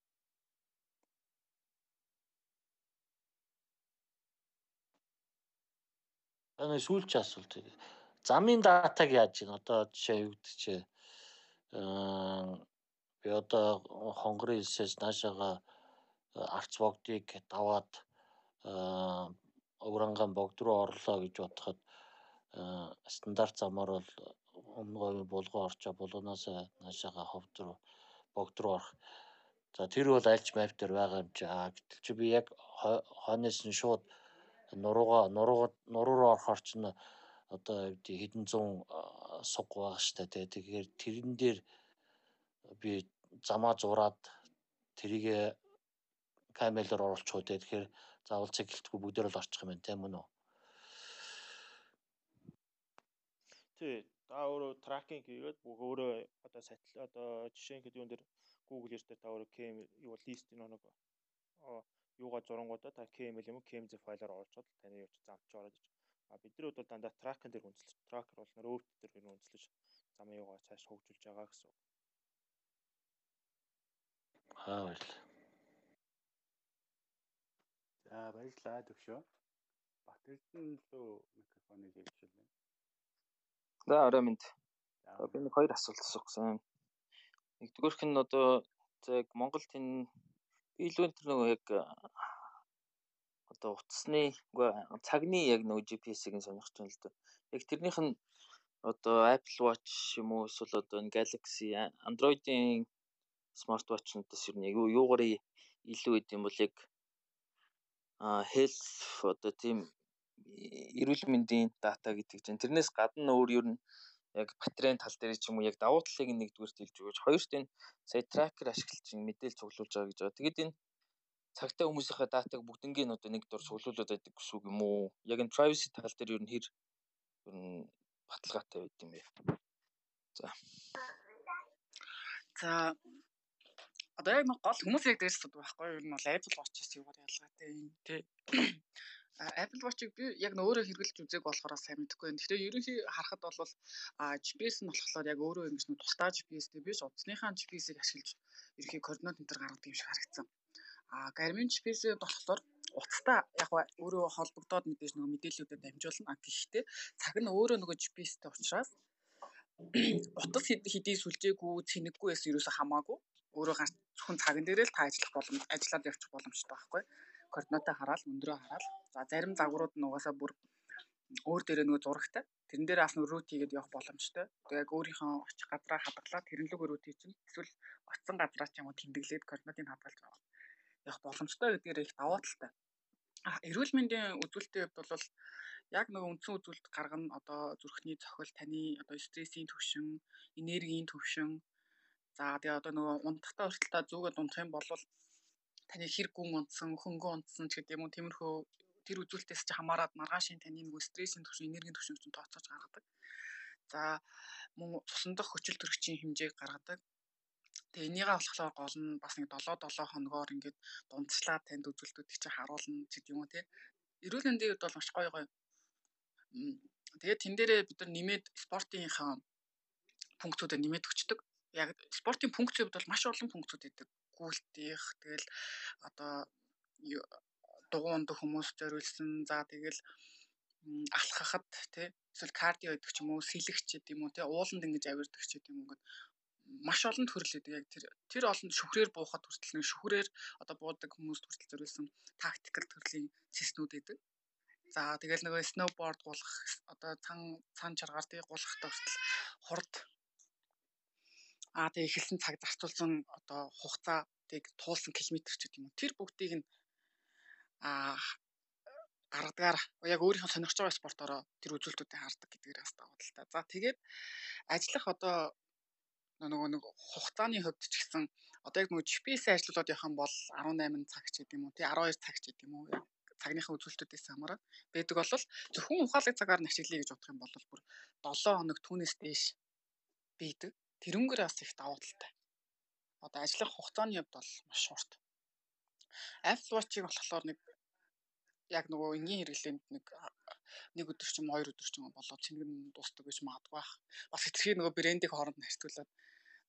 Энэ сүүлч асуулт. Замын датаг яаж ийн одоо жишээ чи аа би одоо хонгорын хэлсээс наашаага арц богдыг даваад өвранган богд руу орлоо гэж бодоход стандарт замаар бол өмнө говийн булган орчоо булганаас наашаага ховд руу богд руу орох. За тэр бол альч мап дээр байгаа юм чи. А гэтэл чи би яг хойноос нь шууд нурууга нурууга нуруу руу орохоор ч н одоо хэдэн зуун суг байгаа штэ тий. Тэгэхээр тэрэн дээр би замаа зураад тэрийг камелаар оруулчих уу тий. Тэгэхээр заавал цэглэлтгүй бүгдээр л орчих юм байна тийм үү? Тий та өөрөө тракинг хийгээд бүх өөрөө одоо сатил одоо жишээ нь юун дээр Google дээр та өөрөө KM юу лист нэг юугаа зурангуудаа та KML юм уу KMZ файлаар оруулчихад таны ч замч ороод ич. А бидний хувьд бол дандаа тракер дээр үнэлж тракер бол нөр өвт дээр хэр үнэлж замын юугаа цааш хөгжүүлж байгаа гэсэн үг. Аа баярлалаа. За баярлалаа төвшөө. Батэрдэн лөө микрофоныг хэлчихлээ. За орой минь. За би нэг хоёр асуулт асуух гэсэн. Нэгдүгээрх нь одоо яг Монголд энэ илүү тэр нөгөө яг одоо утасны үгүй цагны яг нөгөө GPS-ийг сонирхож байна л да. Яг тэрнийх нь одоо Apple Watch юм уу эсвэл одоо энэ Galaxy Android-ийн смартватчнуудаас ер нь юу юугаар илүү идэм бол яг а health одоо тийм эрүүл мэндийн дата гэдэг чинь тэрнээс гадна өөр ер нь яг батарейн тал дээр ч юм уу яг давуу талыг нэгдүгээр хэлж өгөөч. Хоёрт энэ сая тракер ашиглаж мэдээлэл цуглуулж байгаа гэж байгаа. Тэгэд энэ цагтаа хүмүүсийнхээ датаг бүгднгийн одоо нэг дор цуглуулад байдаг гэсэн үг юм уу? Яг энэ privacy тал дээр ер нь хэр ер нь баталгаатай байд юм бэ? За. За одоо яг гол хүмүүс яг дээрс байдаг байхгүй юу? Ер нь бол Apple Watch-с юугаар ялгаатай юм тий. Apple Watch-ыг би яг нөөрөө хэрэглэж үзег болохоор сайн мэдэхгүй байна. Тэгэхээр ерөнхий харахад бол GPS нь болохоор яг өөрөө ингэж нэг тусдаа GPS-тэй биш утасныхаа GPS-ийг ашиглаж ерөнхий координат энэ төр гаргадаг юм шиг харагдсан. А Garmin GPS болохоор утастай яг өөрөө холбогдоод мэдээж нөгөө мэдээллүүдэд дамжуулна. А гэхдээ цаг нь өөрөө нөгөө GPS-тэй учраас [CLEARS THROAT] утас хэдий сүлжээгүй цэнэггүй байсан ерөөсө хамаагүй өөрөө гарч зөвхөн цаган дээрээ л та ажиллах боломж ажиллаад явчих боломжтой байхгүй координатаа хараад өндрөө хараад за зарим загварууд нь угаасаа бүр өөр дээрээ нөгөө зурагтай. Тэрэн дээр нөгөө рут хийгээд явах боломжтой. Тэгээ яг өөрийнхөө очих газраа хадгалаад тэрнлэг рут хийж эсвэл очсон газраа ч юм уу тэмдэглээд координатыг хадгалж явах боломжтой гэдгээр их даваа талтай. Эрүүл мэндийн үзүүлэлтийн хувьд бол яг нөгөө үндсэн үзүүлэлт гаргана. Одоо зүрхний цохил таны одоо стрессийн төвшин, энергийн төвшин. За тэгээ одоо нөгөө унтахтаа хүртэл та зүгээд унтах юм бол таны хэр гүн унтсан, хөнгөн унтсан ч гэдэг юм уу тиймэрхүү тэр үзүүлэлтээс чи хамаарат маргаашийн таны нөгөө стрессийн төвшин, энергийн төвшин чинь тооцоож гаргадаг. За мөн цусан дах хүчил төрөгчийн хэмжээг гаргадаг. Тэгээ энийгээ болохоор гол нь бас нэг 7 7 хоногоор ингээд дундчлаад танд үзүүлэлтүүдийг чи харуулна ч гэдэг юм уу те. Эрүүл мэндийн хувьд бол маш гоё гоё. Тэгээд тэн дээрээ бид нар нэмээд спортынхаа функцүүдэд нэмээд өчтдөг. Яг спортын функцүүд бол маш олон функцүүд идэг. Гүйлтих, тэгэл одоо дугуунд хүмүүс зориулсан. За тэгэл алхахад тий эсвэл кардио гэдэг ч юм уу, сэлэгч гэдэг юм уу, тий ууланд ингэж авирдаг ч гэдэг юм ингээд маш олон төрөл өгдөг. Яг тэр тэр олон шүхрээр буухад хүртэл нэг шүхрээр одоо буудаг хүмүүст хүртэл зориулсан тактикал төрлийн цэснүүд өгдөг. За тэгэл нөгөө сноуборд гулах одоо цан цан чаргаар тий гулахтай хүртэл хурд аа тэг эхэлсэн цаг зарцуулсан одоо хугацаа тэг туулсан километр ч гэдэг юм. Тэр бүгдийг нь аа гаргадагаар яг өөрийнхөө сонирхож байгаа спортороо тэр үзүүлэлтүүдийг хардаг гэдгээр бас даваа л та. За тэгээд ажиллах одоо нөгөө нэг хугацааны хувьд ч гэсэн одоо яг нөгөө GPS-ээр ажиллуулад явах юм бол 18 цаг ч гэдэг юм уу тий 12 цаг ч гэдэг юм уу цагныхаа үзүүлэлтүүдээс хамаарат байдаг бол зөвхөн ухаалаг цагаар нь ашиглая гэж бодох юм бол бүр 7 хоног түүнээс дээш бийдэг. Тэрнгэр бас их давуу талтай. Одоо ажиллах хугацааны хувьд бол маш урт. Apple Watch-ыг болохоор нэг яг нөгөө энгийн хэрэглээнд нэг нэг өдөр ч юм хоёр өдөр ч юм болоо цэнгэн дуустдаг гэж магадгүй бах. Бас хэтрхий нөгөө брэндийг хооронд харьцуулаад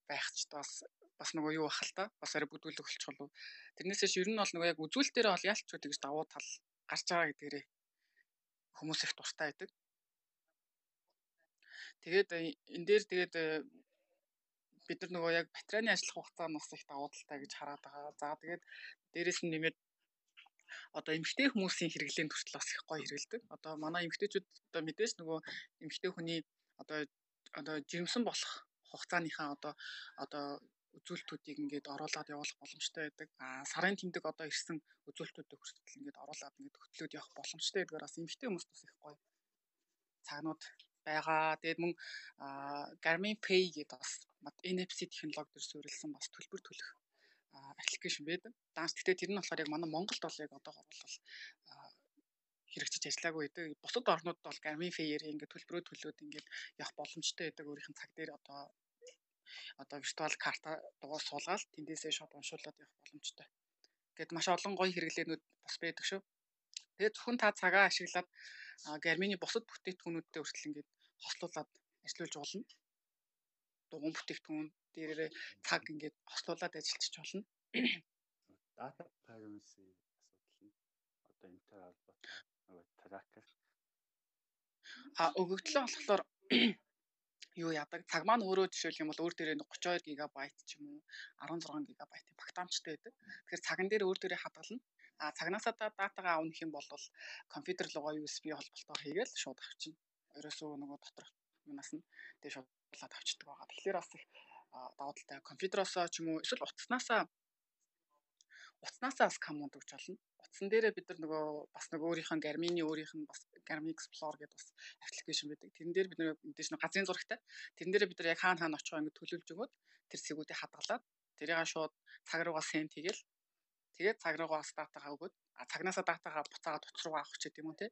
байх ч бас бас нөгөө юу бах л та. Бас арай бүдүүлэг болчих болов. Тэрнээсээ ч ер нь бол нөгөө яг үзүүл дээр бол ялч үү гэж давуу тал гарч байгаа гэдгээрээ хүмүүс их дуртай байдаг. Тэгээд энэ дээр тэгээд бид нар нөгөө яг батарейны ажиллах хугацаа нь бас их давуу талтай гэж хараад байгаа. За тэгээд дээрэс нь нэмээд одоо эмгтэй хүмүүсийн хэрэглээнд хүртэл бас их гоё хэрэгэлдэг. Одоо манай эмгтэйчүүд одоо мэдээж нөгөө эмгтэй хүний одоо одоо жирэмсэн болох хугацааныхаа одоо одоо үзүүлэлтүүдийг ингээд оруулаад явуулах боломжтой байдаг. Аа сарын тэмдэг одоо ирсэн үзүүлэлтүүдийг хүртэл ингээд оруулаад ингээд хөтлөөд явах боломжтой гэдгээр бас эмгтэй хүмүүст бас их гоё цагнууд байгаа. Тэгээд мөн Garmin Pay гэдэг бас NFC технологи төр суурилсан бас төлбөр төлөх аппликейшн байдаг. Данс гэхдээ тэр нь болохоор яг манай Монголд бол яг одоогор бол хэрэгжиж ажиллаагүй байдаг. Бусад орнууд бол Garmin Fare ингээд төлбөрөө төлөөд ингээд явах боломжтой байдаг. Өөрийнх нь цаг дээр одоо одоо виртуал карта дугаар суулгаад тэндээсээ шууд уншуулад явах боломжтой. Гэт маш олон гоё хэрэглээнүүд бас байдаг шүү. Тэгээд зөвхөн та цагаа ашиглаад Garmin-ы бусад бүтээгдэхүүнүүдтэй хүртэл ингээд хослуулад ажиллаж болно. Дугуун бүтээгдэхүүн дээрээ цаг ингээд хослуулад ажиллаж болно. Data privacy асуудал нь одоо энтэй холбоотой нөгөө tracker а өгөгдлөө болохоор юу яадаг цаг маань өөрөө жишээлх юм бол өөр дээрээ 32 гигабайт ч юм уу 16 гигабайтын багтаамжтай байдаг. Тэгэхээр цаган дээр өөр дээрээ хадгална. А цагнаасаа датагаа авах юм бол компьютер руугаа USB холболтоо хийгээл шууд авчина. Ерөөсөө нөгөө доторх юмас нь тэгээ шууд авчдаг байгаа. Тэгэхээр бас их даваа талтай компьютероос ч юм уу эсвэл утаснасаа утаснасаа бас команд өгч болно. Утсан дээрээ бид нар нөгөө бас нэг өөрийнх нь Garmin-ы өөрийнх нь бас Garmin Explorer гэдэг бас аппликейшн байдаг. Тэрэн дээр бид нар мэдээж нэг газрын зурагтай. Тэрэн дээр бид нар яг хаана хаана очихоо ингэ төлөвлөж өгөөд тэр цэгүүдийг хадгалаад тэрийг шууд цаг руугаа сент хийгээл тэгээд цаг руугаа бас датагаа өгөөд а цагнаасаа датагаа буцаагаад утас руугаа авах ч гэдэг юм уу те.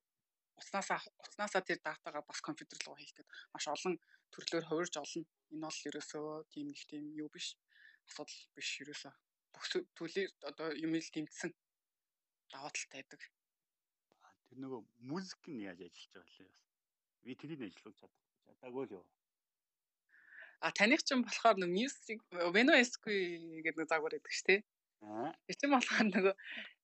Утаснасаа утаснасаа тэр датагаа бас компьютер руу хийх гэдэг маш олон төрлөөр хувирж олно. Энэ бол ерөөсөө тийм нэг тийм юу биш. Асуудал биш ерөөсөө бүх төлөв одоо юм ил тэмцсэн даваа талтай байдаг. Тэр нөгөө музик нь яаж ажиллаж байгаа лээ бас. Би тэрийг ажиллуулж чадаагүй л юу. А таних ч юм болохоор нэг music Veno SQ гэдэг нэг загвар байдаг ш тий. Чинь болохоор нөгөө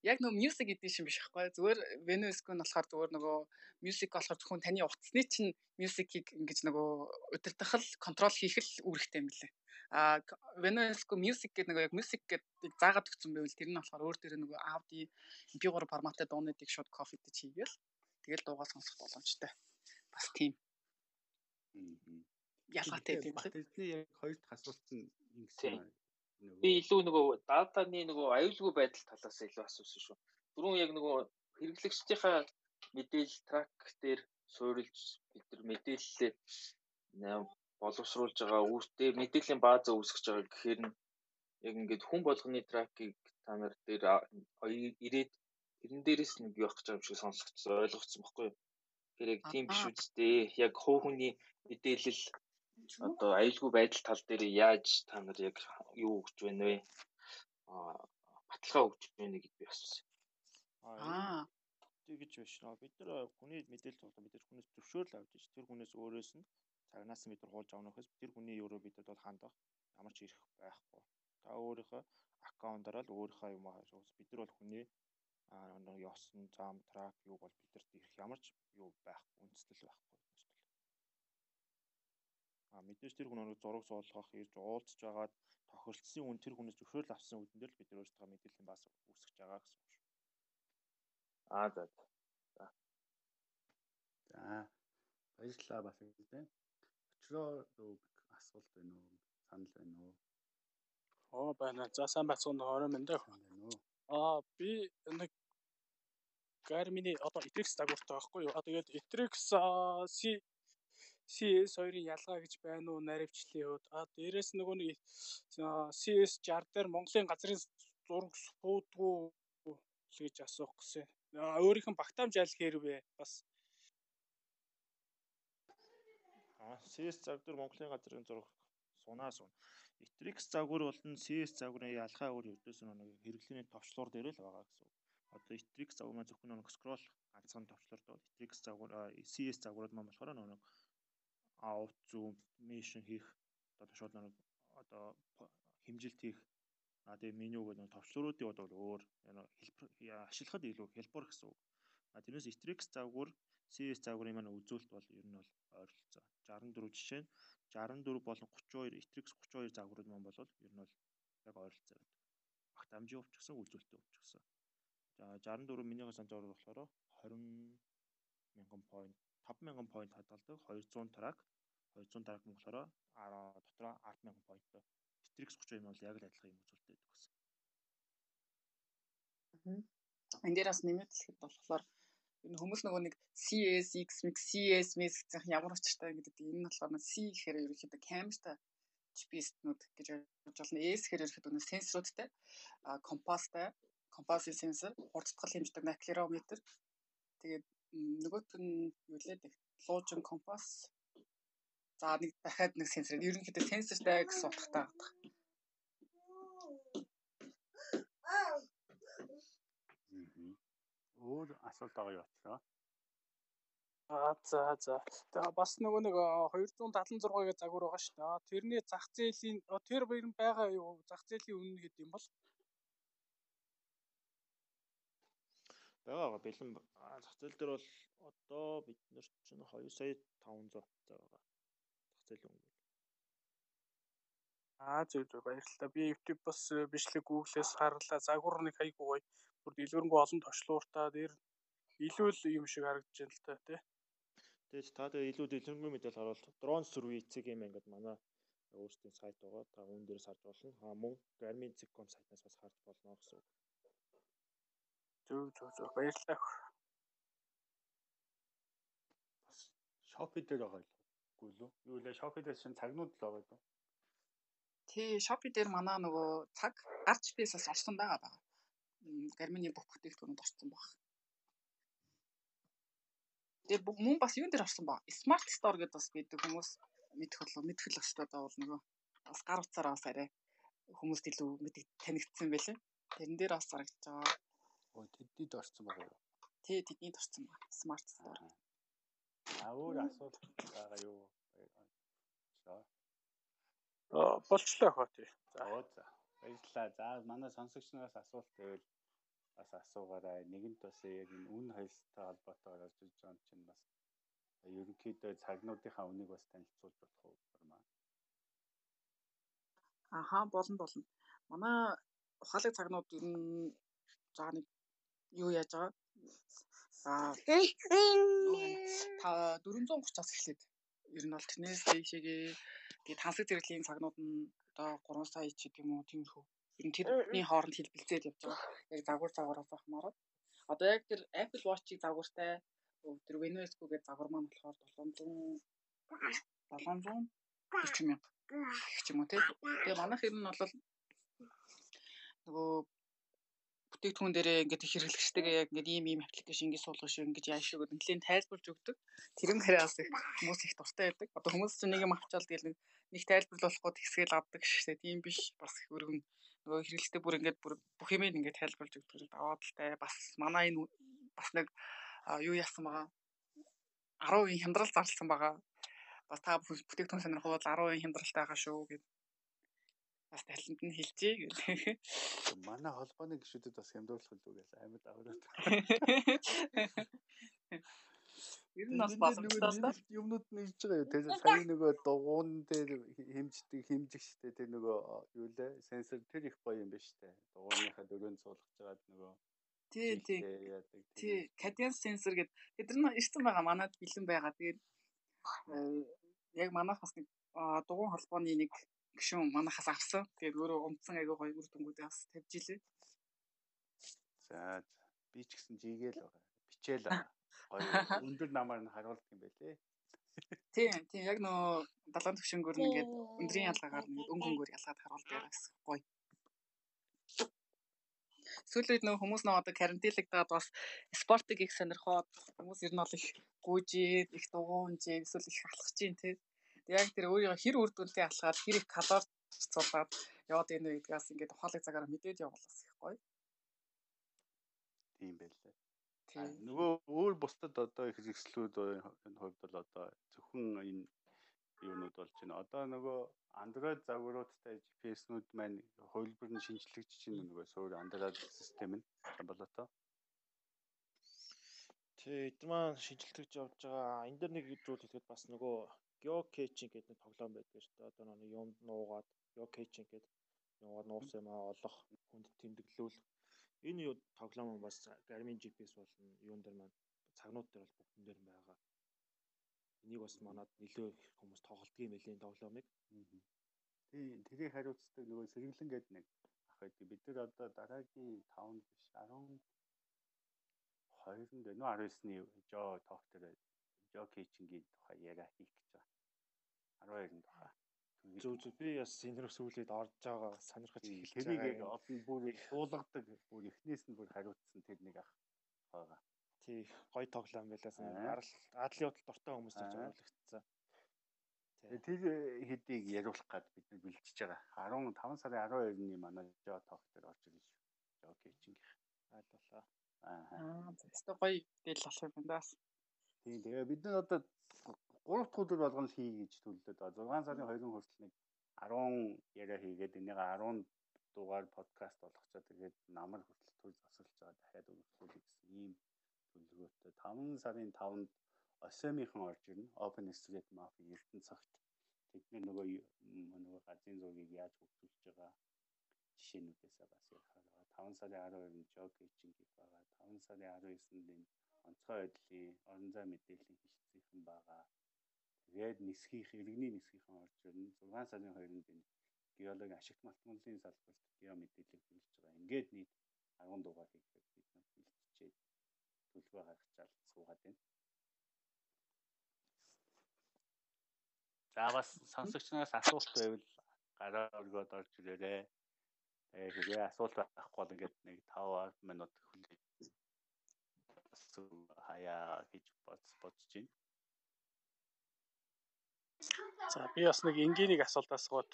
яг нөгөө music edition биш байхгүй зүгээр Venus-г нь болохоор зүгээр нөгөө music болохоор зөвхөн таны утасны чинь music-ийг ингэж нөгөө удирдах л контрол хийх л үүрэгтэй юм лээ. А Venus-г music гэдэг нөгөө яг music гэдэг заагаад өгсөн байвал тэр нь болохоор өөр дээр нөгөө Audi MP3 форматтай дуунуудыг шууд copy дэж хийгээл тэгэл дуугаа сонсох боломжтой. Бас тийм. Ялгаатай тийм үү? Тэдний яг хоёр дахь асуулт нь ингэсэн Би илүү нөгөө датаны нөгөө аюулгүй байдал талаас илүү асуусан шүү. Түрүүн яг нөгөө хэрэглэгчдийнхаа мэдээлэл трак дээр суурилж бид нар мэдээлэлээ боловсруулж байгаа үүртэй мэдээллийн баазаа үүсгэж байгаа гэхээр нь яг ингээд хүн болгоны тракийг та нар дээр ирээд тэрэн дээрээс нэг явах гэж байгаа юм шиг сонсогдсон ойлгогдсон баггүй? Тэр яг тийм биш үсттэй. Яг хуу хүний мэдээлэл одоо аюулгүй байдал тал дээр яаж та нар яг юу өгч байна вэ? Аа баталгаа өгч байна гэдээ би асуусан. Аа тэгэж биш нөө бид нар хүний мэдээлэл тоглоо бид нар хүнээс зөвшөөрөл авч иж тэр хүнээс өөрөөс нь цагнаас бид нар хуулж авах гэхээс тэр хүний өөрөө бидэд бол хандах ямар ч ирэх байхгүй. Та өөрийнхөө аккаунтаараа л өөрийнхөө юм аа бид нар бол хүний аа ёсон зам трак юу бол бидэрт ирэх ямар ч юу байхгүй үндэслэл байхгүй А мэдээж тэр хүн өнөө зураг суулгах, ирж уулзж байгаад тохиролцсон үн тэр хүнээс зөвшөөрөл авсан үдэн дээр л бид өөрсдөө мэдээллийн баас үүсгэж байгаа гэсэн үг шүү. Аа за. За. За. Баярлалаа бас гэдэг. Өчрөө дөө асуулт байна уу? Санал байна уу? Оо байна. За сайн бацхан орой мэндэ. Аа би нэг Garmin-ы одоо Etrix дагууртай байхгүй юу? А тэгээд Etrix C CS2-ын ялгаа гэж байна уу наривчлалын хувьд. А дээрэс нөгөө нэг CS60 дээр Монголын газрын зураг суудгүй л гэж асуух гэсэн. Өөрийнх нь багтаамж аль хэрвээ бас CS загвар Монголын газрын зураг сунаа сун. Etrix загвар болон CS загварын ялгаа өөр өвдөс нэг хэрэглээний товчлуур дээр л байгаа гэсэн. Одоо Etrix загвар маань зөвхөн нэг scroll ганцхан товчлуурд бол Etrix загвар CS загварууд маань болохоор нэг out zoom mission хийх одоо шууд нэг одоо хэмжилт хийх а тэгээ меню гэдэг нэг товчлууруудын бол өөр ашиглахад илүү хялбар гэсэн үг. А тэрнээс Strix завгуур CS завгуурын маань үзүүлэлт бол ер нь бол ойролцоо 64 жишээ нь 64 болон 32 Strix 32 завгуурууд маань бол ер нь бол яг ойролцоо байдаг. Багт амжийн өвчгсөн үзүүлэлтээ өвчгсөн. За 64 минийхээ санджаар болохоор 20 мянган point 5000 point хадгалдаг 200 трак 200 трак нь болохоор дотроо 100000 поинттой Strix 30 нь бол яг л адилхан юм үзүүлэлт байдаг гэсэн. Энэ дээр бас нэмээд хэлэхэд болохоор энэ хүмүүс нөгөө нэг CS, X-Mix, CS, Mix гэх ямар учиртай гэдэг. Энэ нь болохоор C гэхээр ерөнхийдөө камертай GPS-нүүд гэж ойлгож байна. S гэхээр ерөнхийдөө сенсоруудтай, компастай, компасын сенсор, хурцтгал хэмждэг акселерометр. Тэгээд нөгөөт нь юу лээ луужин компас за нэг дахиад нэг сенсор ерөнхийдөө сенсортай гэсэн утгатай байдаг. Өөр асуулт байгаа юу очлоо? Аа за за. Тэгээ бас нөгөө нэг 276-гийн загвар байгаа шүү дээ. Тэрний зах зээлийн тэр баяр байгаа юу? Зах зээлийн үнэ хэд юм бол? Байгаа бэлэн зах зээл дээр бол одоо бид нар чинь 2 сая 500 байгаа. Зах зээл өнгө. Аа зөв зөв баярлалаа. Би YouTube бас э, бичлэг Google-с харлаа. Загвар нэг хайгуу гоё. Бүр дэлгэрэнгүй олон точлууртаа дээр илүү л юм шиг харагдаж байна л та тий. Тэгэж та тэгээ илүү дэлгэрэнгүй мэдээлэл харуул. Drone survey юм ингээд манай өөрсдийн сайт байгаа. Та үүн дээрээс харж болно. Аа мөн Garmin Zcom сайтнаас бас харж болно гэсэн үг. Зөв зөв зөв баярлалаа. Бас Shopee дээр байгаа юу лөө? Юу лээ Shopee дээр шин цагнууд л байгаа юу? Тий, Shopee дээр манай нөгөө цаг гарч бисээс орсон байгаа байгаа. Гармины бүх бүтээгдэхүүнүүд орсон баг. Тэгээ мөн бас юун дээр орсон ба? Smart Store гэдэг бас байдаг хүмүүс мэдэх болов мэдэх л өстой заавал нөгөө бас гар утсаараа бас арай хүмүүст илүү мэдээ танигдсан байлээ. Тэрэн дээр бас харагдаж байгаа. Өө тэднийд орсон байгаа юу? Тий, тэднийд орсон байна. Smart Store. А өөр асуулт байгаа юу? Аа болчлоо хоо тий. За. За. Баярлалаа. За манай сонсогчноос асуулт байвал бас асуугаарай. Нэгэнт бас яг энэ үн хоёртой холбоотойгоор орж иж байгаа юм чинь бас ерөнхийдөө цагнуудынхаа үнийг бас танилцуулж болох уу гэмээр. Аха болно болно. Манай ухаалаг цагнууд ер нь за нэг юу яаж байгаа? Аа та 430-аас эхлээд ер нь бол тэрнээс дэшегээ тэгээд тансаг зэрэглийн цагнууд нь одоо 3 сая ч гэдэг юм уу тиймэрхүү. Ер нь тэрний хооронд хэлбэлцээд явж байгаа. Яг загвар загвараас ахмаараа. Одоо яг тэр Apple Watch-ийг загвартай тэр Venesco гэдэг загвар маань болохоор 700 700 40 мянга гэх юм уу тий. Тэгээ манайх ер нь бол нөгөө бүтээгдэхүүн дээрээ ингээд их хэрэглэгчтэйгээ яг ингээд ийм ийм аппликейшн ингээд суулгах шүү ингээд шүү гэдэг нэлээд тайлбарж өгдөг. Тэрэн хараас их хүмүүс их дуртай байдаг. Одоо хүмүүс чинь нэг юм авчаал тэгэл нэг тайлбарлуулахгүй тэгсгээл авдаг шүү дээ. Тийм биш. Бас их өргөн нөгөө хэрэглэхдээ бүр ингээд бүр бүх юм ингээд тайлбарлаж өгдөг л даваад л тай. Бас манай энэ бас нэг юу яасан байгаа. 10% хямдрал зарласан байгаа. Бас та бүтээгдэхүүн сонирхол 10% хямдралтай байгаа шүү гэдэг бас талент нь хэлжээ гэх. Манай холбооны гишүүдэд бас хямдруулах л үгээл амьд аваад. Ер нь бас боломжтой юмнууд нэгж байгаа юу. Тэгээ сая нөгөө дугуун дээр хэмждэг хэмжигчтэй тэр нөгөө юу лээ сенсор тэр их гоё юм ба штэ. Дугууныхаа дөрөнд суулгаж байгаад нөгөө Тий, тий. Тий, cadence sensor гэдэг тэд нар ирсэн байгаа манад бэлэн байгаа. Тэгээд яг манайх бас нэг дугуун холбооны нэг гişүүн манахаас авсан. Тэгээд өөрөө умцсан айгүй гоё үр дүнгуудыг бас тавьж илээ. За би ч гэсэн жигээл байгаа. Бичээл. Гоё өндөр намаар нь харуулдаг юм байлээ. Тийм, тийм яг нөө далайн төвшөнгөр нэгээд өндрийн ялгаагаар нэгээд өнгө өнгөөр ялгаад харуулдаг байгаа гэсэн гоё. Сүүлийн үед нөө хүмүүс нөө одоо карантинлагдаад бас спортыг их сонирхоод хүмүүс ер нь бол их гүйжээд, их дугуунж, эсвэл их алхаж чинь тий яг тэр өөрийгөө хэр үр дүнтэй алхаад хэр их калори цуглаад яваад ийнэ гэдгээс ингээд ухаалаг цагаараа мэдээд явуулаас их гоё. Тийм байлээ. Тийм. Нөгөө өөр бусдад одоо их хэрэгслүүд энэ хувьд бол одоо зөвхөн энэ юунууд болж байна. Одоо нөгөө Android загваруудтай GPS-нүүд маань хувилбар нь шинжлэгдэж чинь нөгөө суур Android систем нь болоо Тэг эд маань шинжилтгэж явж байгаа. Энд дэр нэг зүйл хэлэхэд бас нөгөө geocaching гэдэг нэг тоглоом байдаг шүү дээ. Одоо нэг юмд нуугаад geocaching гэдэг нуугаад нуусан юм аа олох, хүнд тэмдэглүүлэх. Энэ юу тоглоом бас Garmin GPS болон юун дээр маань цагнууд дээр бол бүгдэн дээр байгаа. Энийг бас манад нөлөө их хүмүүс тоглолтгийн юм элийн тоглоомыг. Тийм, тэрийг хариуцдаг нөгөө сэргэлэн гэдэг нэг ах байдаг. Бид нар одоо дараагийн 5 биш 10 20-нд нөө 19-ны жоо тоох дээр жоо кичингийн тухай яриа хийх гэж байгаа. 12-нд тухай. Зүг зүг би бас энэс сүүлээд орж байгаа сонирхож эхэлж байгаа. Тэрийг олон бүр суулгадаг бүр эхнээс нь бүр хариуцсан тэр нэг ах байгаа. Тий, гоё тоглоом байлаа сан. Арал адлын удал дуртай хүмүүс гэж ойлгогдсон. Тэр хэдийг яриулах гад бид нар бэлтжиж байгаа. 15 сарын 12-ны манай жоо тоох дээр орж ирнэ шүү. Жоо кичингийн. Айлуулаа. Аа, зөв гоё дээл болох юм даа. Тийм тэгээ бид нар одоо 3 дахь өдөр болгоно хий гэж төлөвлөд байгаа. 6 сарын 2-ын хүртэл нэг 10 яриа хийгээд энийг 10 дугаар подкаст болгочоо тэгээд намар хүртэл төл засалж байгаа дахиад өгөхлүүлэх гэсэн ийм төлөвлөгөөтэй 5 сарын 5-нд Осемийнхан орж ирнэ. Open Street Map Эрдэнэ цагт тэдний нөгөө нөгөө газрын зургийг яаж хөгжүүлж байгаа жишээнүүдээсээ бас ярих 5 сарын 12-нд жог эйчинг хийх байгаа. 5 сарын 19-нд энэ онцгой байдлын орон зай мэдээллийн хилцээхэн байгаа. Тэгээд нисхийх, иргэний нисхийнхэн орж ирнэ. 6 сарын 2-нд энэ геологи ашигт малтмалын салбарт гео мэдээлэл хүргэж байгаа. Ингээд нийт 10 дугаар хийхэд бид нар бэлтжээд төлөвөө гаргачаал суугаад байна. За бас сонсогчноос асуулт байвал гараа өргөд орж ирээрэй. Тэгээ хэрвээ асуулт байхгүй бол ингээд нэг 5 минут хүлээж хаяа гэж бодож бодож байна. За би бас нэг энгийнэг асуулт асуугаад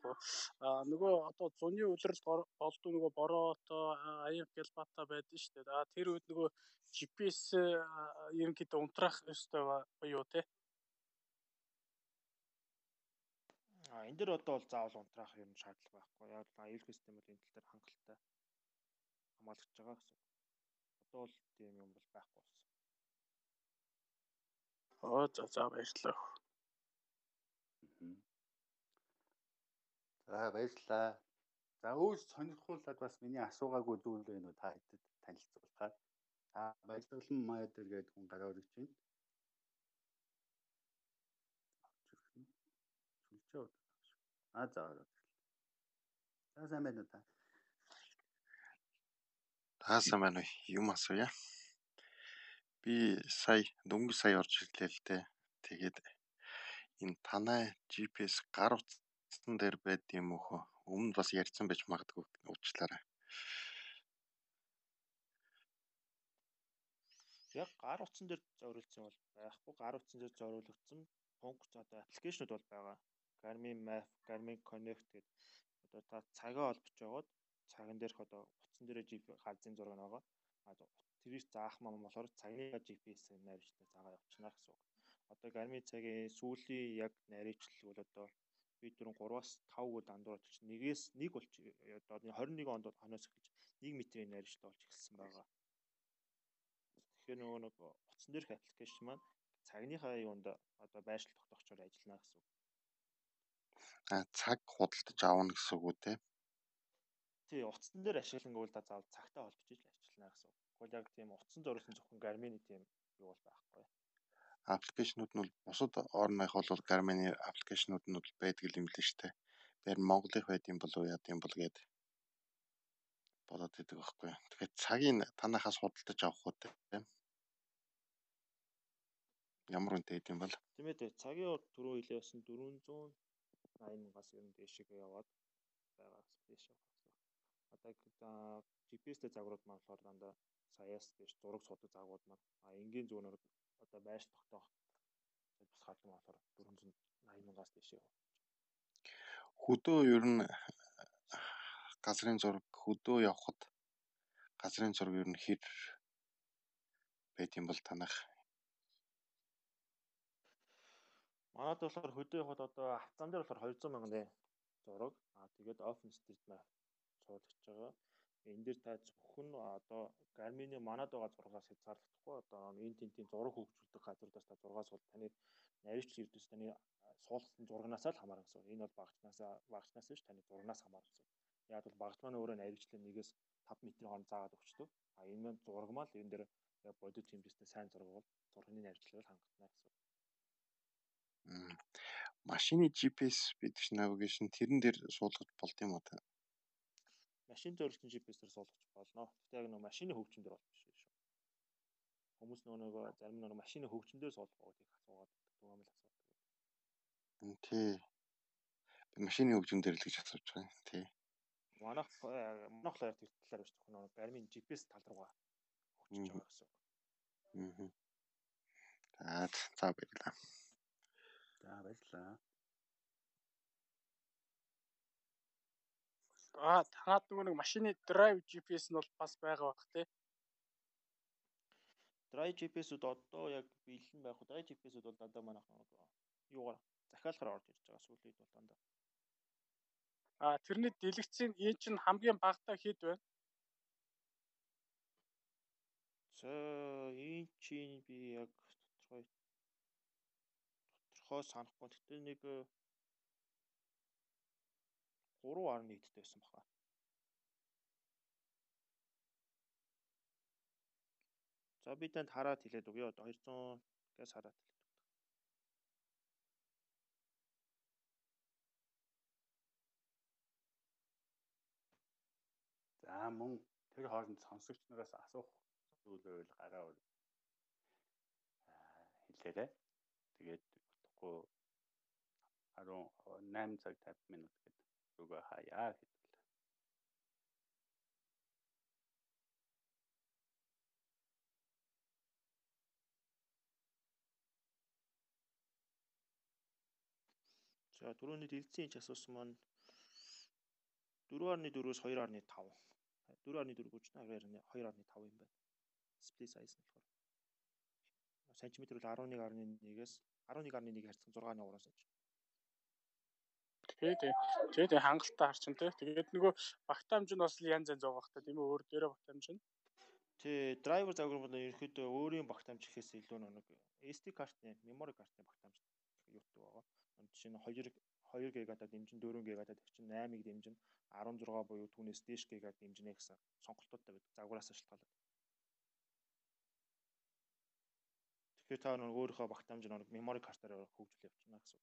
аа нөгөө одоо зуны үлрэлт болдог нөгөө бороотой аян гэлбата байдаг шүү дээ. Аа тэр үед нөгөө GPS ерөнхийдөө унтраах ёстой юу те? А энэ дэр одоо бол заавал унтраах юм шаардлага байхгүй. Яг л аюулгүй систем бол энэ тал дээр хангалттай хамгаалж байгаа гэсэн. Одоо бол тийм юм бол байхгүй болсон. Оо за за баярлалаа. За баярлалаа. За өөс сонирхуулаад бас миний асуугаагүй зүйл байна уу та хэдэд танилцуулахаар. За баярлалан маяг дээр гээд хүн гараа өргөж байна. Удаа. А за. За сайн байна уу та? Та сайн байна уу? Юм асууя. Би сая дөнгөж сая орж ирлээ л дээ. Тэгээд энэ танай GPS гар утсан дээр байд юм уу? Өмнө бас ярьсан байж магадгүй уучлаарай. Яг гар утсан дээр зориулсан бол байхгүй. Гар утсан дээр зориулагдсан функц одоо аппликейшнуд бол байгаа. Garmin Map, Garmin Connect гэдэг одоо та цагаа олбож байгаад цаган дээрх одоо утсан дээр GPS газрын зураг байгаа. Тэрийг заах мам болохоор цагны GPS-ээр найруулжтай цагаа явуулчихна гэсэн үг. Одоо Garmin цагийн сүүлийн яг найруулжл бол одоо би дөрөв 3-аас 5 гоо дандуур очиж нэгээс нэг болж одоо 21 онд хонос эхэлж 1 метрийн найруулжл болж эхэлсэн байгаа. Тэгэхээр нөгөө нэг утсан дээрх аппликейшн маань цагныхаа юунд одоо байршил тогтоогчоор ажиллана гэсэн үг. А цаг худалдаж аавна гэсэн үг үү те? Тий, утсан дээр ашиглан гэвэл та заавал цагтаа холбож иж ажиллана гэсэн үг. Тэгвэл яг тийм утсан зориулсан зөвхөн Garmin-ийн тийм юу бол байхгүй. Аппликейшнүүд нь бол бусад орных бол Garmin-ийн аппликейшнүүд нь бол байдаг юм л шүү дээ. Тэр Монголынх байд юм болов яа гэм бол гээд болоод идэг байхгүй. Тэгэхээр цагийг танахаас худалдаж авах уу те? Ямар үнэтэй юм бол? Тийм ээ цагийн түрүү хэлээ басан 480-аас ер нь дээшээ яваад байгаа дээш явах гэсэн. Одоо GPS-тэй загварууд маань болохоор дандаа саяас дээш зураг судаг загварууд маань а энгийн зүүнээр одоо байрш тогтоох бас хаалт маань болохоор 480-аас дээшээ явах. Хөдөө ер нь газрын зураг хөдөө явхад газрын зураг ер нь хэр байт юм бол танах Манайд болохоор хөдөө явахад одоо авцаан дээр болохоор 200 мянган зураг. Аа тэгээд OpenStreetMap суулгаж байгаа. Энэ дээр та зөвхөн одоо Garmin-ийн манад байгаа зургаас хязгаарлагдахгүй одоо энэ тентийн зураг хөгжүүлдэг газруудаас та зургаас бол таны нарийнч ердөөс таны суулгасан зурагнаас л хамаарна гэсэн. Энэ бол багцнаас багцнаас ш таны зурагнаас хамаарна гэсэн. Яг бол багц маань өөрөө нарийнчлал нэгээс 5 м-ийн хооронд заагаад өгчдөг. А энэ маань зураг мал энэ дээр бодит хэмжээтэй сайн зураг бол зургийн нарийнчлал хангалтна гэсэн машины GPS чинь навигашн тэрэн дээр суулгаж болд юм уу та? Машин зориулсан GPS-ээр суулгаж болно. Гэхдээ яг нөгөө машины хөгжим дээр бол биш шүү. Хүмүүс нөгөө зарим нөгөө машины хөгжим дээр суулгах гэдгийг асуугаад байгаа юм л асуудаг. Тий. Би машины хөгжим дээр л гэж асууж байгаа юм. Тий. Манайх манайх л тэр талаар биш зөвхөн нөгөө Garmin GPS тал руугаа хөгжиж байгаа гэсэн. Аа. За баярлалаа. За баярлалаа. Аа танаад нөгөө нэг машины drive GPS нь бол бас байгаа бах тий. Drive GPS-үүд одоо яг бэлэн байх уу? Drive GPS-үүд бол дандаа манайх юугаар захиалгаар орж ирж байгаа сүүлийн бол дандаа. Аа тэрний дэлгэцийн энэ чинь хамгийн багтаа хэд байна? За энэ чинь би яг тодорхой тодорхой санахгүй. Гэтэ нэг 3.1-д байсан баха. За би танд хараад хэлээд өгье. 200-гээс хараад хэлээд өгье. За мөн тэр хооронд сонсогч нараас асуух зүйл байвал гараа хэлээрэй. Тэгээд утгагүй 18 цаг 50 минут гэдэг рүүгээ хаяа хэвэл. За түрүүний дэлгэцийн ч асуусан маань 4.4-өөс 2.5. 4.4 гүч 2.5 юм байна. Display size нь болохоор сантиметр бол 11.1-ээс 11.1 харьцан 6.3 см. Тэгээд тэгээд хангалттай харчин тий. Тэгээд нөгөө багтаамж нь бас янз янз байгаа хта тийм үү өөр дээрээ багтаамж нь. Тий, драйвер загвар бол ерөөхдөө өөрийн багтаамж гэхээс илүү нэг SD картны, memory картны багтаамж юутай байгаа. Жишээ нь 2 2 ГБ-аар дэмжин 4 ГБ-аар тавьчин 8-ыг дэмжин 16 буюу түүнээс дээш ГБ-аар дэмжинэ гэсэн сонголтуудтай байдаг. Загвараас шалтгаалаад. Тэгэхээр та нэг өөрийнхөө багтаамж нэг memory картаар хөгжүүл явуулна гэсэн.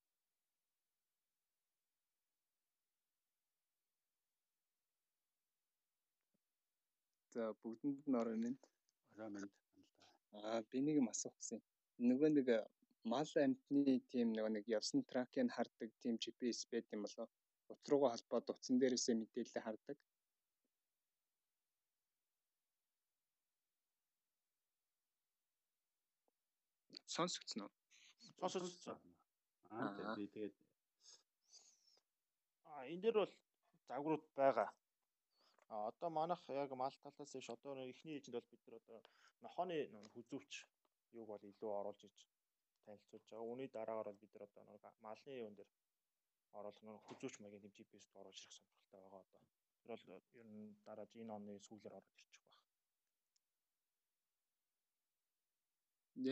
За бүгдэнд нь ороо минь. Ороо минь. Аа би нэг юм асуух гэсэн. Нөгөө нэг мал амтны тийм нөгөө нэг явсан тракийг хардаг тийм GPS байт юм болов. Утрууга холбоод утсан дээрээсээ мэдээлэл хардаг. Сонсогдсон уу? Сонсогдсон. Аа би тэгээд аа энэ дээр бол загварууд байгаа. А одоо манайх яг мал талаас иш одоо эхний ээжинд бол бид нар одоо нохооны хүзүүч юуг бол илүү оруулж иж танилцуулж байгаа. Үүний дараагаар бол бид нар одоо малны юун дээр оруулах нэг хүзүүч маягийн тэм GPS-д оруулж ирэх сонирхолтой байгаа одоо. Тэр бол ер нь дараа энэ оны сүүлээр орж ирчих байх.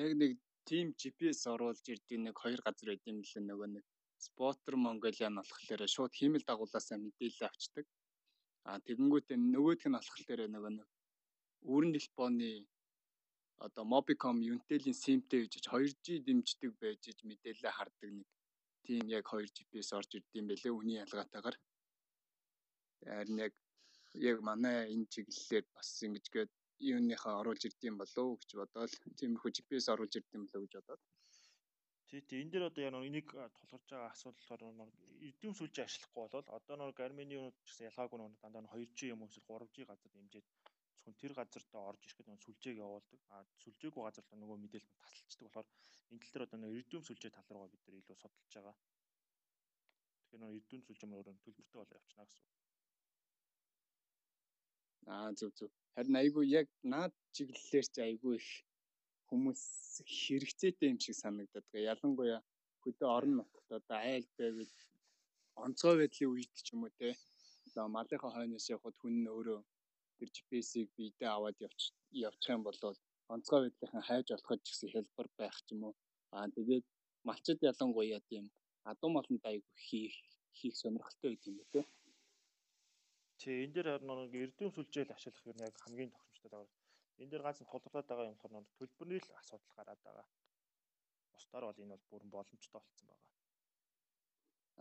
Яг нэг team GPS оруулж ирдэг нэг хоёр газар байд юм лээ нөгөө нэг Spotter Mongolia нь болохоор шууд хиймэл дагуулаасаа мэдээлэл авчдаг. А тэгэнгүүтээ нөгөөх нь болохоор нөгөө нэг үүрэн телефоны одоо Mobicom Untel-ийн SIM-тэй гэж 2G дэмждэг байж иж мэдээлэл хардаг нэг тийм яг 2 GPS орж ирдэм байлээ үний ялгаатайгаар. Харин яг яг манай энэ чиглэлээр бас ингэжгээд юуныхаа оруулж ирдэм болов уу гэж бодоод тиймэрхүү GPS оруулж ирдэм болов гэж бодоод. Тий, тий. Энэ дээр одоо яг энийг тулгарч байгаа асуудал болохоор эдийн сүлжээ ашиглахгүй болол одоо нэг Армени юу гэсэн ялгаагүй нэг дандаа 2G юм уу эсвэл 3G газар дэмжиж зөвхөн тэр газартаа орж ирэхэд нэг сүлжээг явуулдаг. А сүлжээгүй газар л нөгөө мэдээлэл тасалчдаг болохоор энэ тал дээр одоо нэг эдийн сүлжээ тал руугаа бид нар илүү судалж байгаа. Тэгэхээр нөгөө эдийн сүлжээ мөр өөрөө төлбөртэй болоо явчихна гэсэн үг. Аа зөв зөв. Харин айгүй яг наад чиглэлээр ч айгүй их хүмүүс хэрэгцээтэй юм шиг санагдаад байгаа. Ялангуяа хөдөө орон нутгад одоо айл байвал онцгой байдлын үед ч юм уу те. Одоо малынхаа хойноос явхад хүн нь өөрөө тэр GPS-ийг биедээ аваад явж явчих юм бол онцгой байдлынхан хайж олоход ч гэсэн хэлбэр байх ч юм уу. Аа тэгээд малчид ялангуяа тийм адуу маланд айгүй хийх хийх сонирхолтой байт юм байна те. Тий, энэ дээр харин нэг эрдэм сүлжээл ашиглах юм яг хамгийн тохиромжтой дагавар. Энэ дээр ганц тулгуурлаад байгаа юм болохоор төлбөрний л асуудал гараад байгаа. Бусдаар бол энэ бол бүрэн боломжтой болсон байгаа.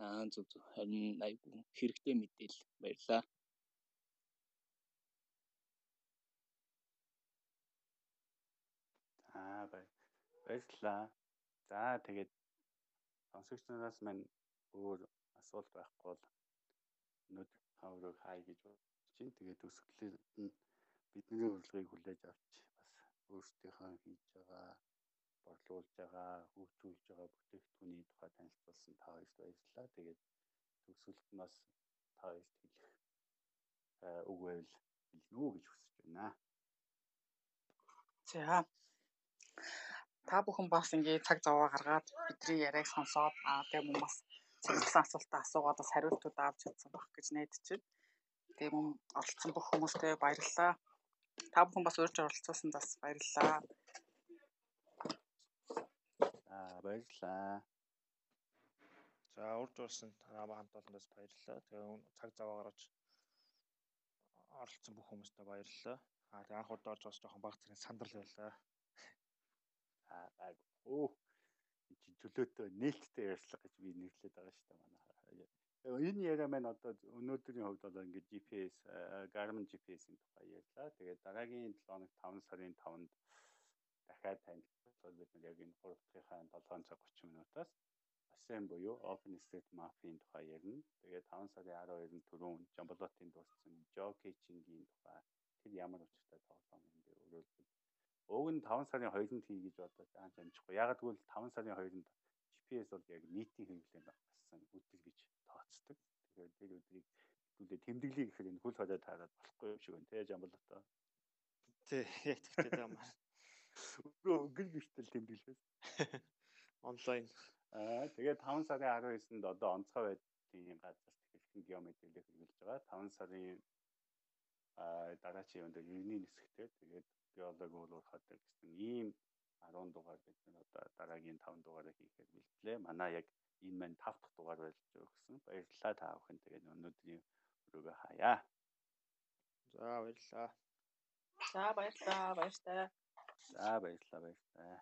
Аа зүг зүг харин айгүй хэрэгтэй мэдээлэл баярлаа. Аа баярлалаа. За тэгээд сонсогч нараас мань өөр асуулт байхгүй бол өнөөдөр хаврыг хай гэж чинь тэгээд төсөглөл нь бидний урилгыг хүлээж авч бас өөрсдийнхөө хийж байгаа борлуулж байгаа хөгжүүлж байгаа бүтээгдэхүүний тухай танилцуулсан та хоёрт баярлалаа. Тэгээд төгсгөлд нь бас та хоёрт хэлэх үг байвал хэлнэ үү гэж хүсэж байна. За. Та бүхэн бас ингээд цаг зав гаргаад бидний яриаг сонсоод аа тийм юм бас цэглсэн асуултаа асуугаад бас хариултууд авч чадсан байх гэж найдаж байна. Тийм юм оролцсон бүх хүмүүстээ баярлалаа. Та бүхэн бас урьж оролцуулсан бас баярлалаа. Аа баярлалаа. За урьж орсон намаа хамт олондоос баярлалаа. Тэгээ цаг зав гаргаж оролцсон бүх хүмүүстээ баярлалаа. Аа тэгээ анх удаа орж бас жоохон баг зэрэг сандрал байлаа. Аа оо чи чөлөөтэй нээлттэй ярьцлага гэж би нэрлээд байгаа шүү дээ манай. Энэ яриа маань одоо өнөөдрийн хувьд бол ингээд GPS, Garmin GPS-ийн тухай ярьлаа. Тэгээд дараагийн 7 хоног 5 сарын 5-нд дахиад танилцуулбал бид нар яг энэ 3 дахьынхаа 7 цаг 30 минутаас ASEAN буюу OpenStreetMap-ийн тухай ярина. Тэгээд 5 сарын 12-нд түрүүн Жамболотын дууссан geocaching-ийн тухай тэр ямар учиртай тоглоом юм бэ? Өөрөөр Уг нь 5 сарын 2-нд хий гэж бодож анх амжихгүй. Яг тэгвэл 5 сарын 2-нд GPS бол яг нийтийн хэрэглээнд гарсан өдөр гэж тооцдог. Тэгэхээр тэр өдрийг хэдүүлээ тэмдэглэе гэхээр энэ хөл хоолой таараад болохгүй юм шиг байна те Жамболото. Тий, яг тэгтэй юм байна. Өглөө өнгөл биштэл тэмдэглээс. [LAUGHS] Онлайн. Аа тэгээд 5 сарын 19-нд одоо онцгой байд геомэдлийн газар техникийн геомэдлийг хэрэгжилж байгаа. 5 сарын а дараачийн өндөө юуны нисгтэй тэгээд геолог уулуурхад гэсэн ийм 10 дугаар бид нар одоо дараагийн 5 дугаарыг хийхээр бэлтлээ. Манай яг энэ маань 5 дахь дугаар болж өгсөн. Баярлалаа та бүхэн. Тэгээд өнөөдрийн өрөөгөө хаяа. За баярлалаа. За баярлалаа. Баяртай. За баярлалаа баярлалаа.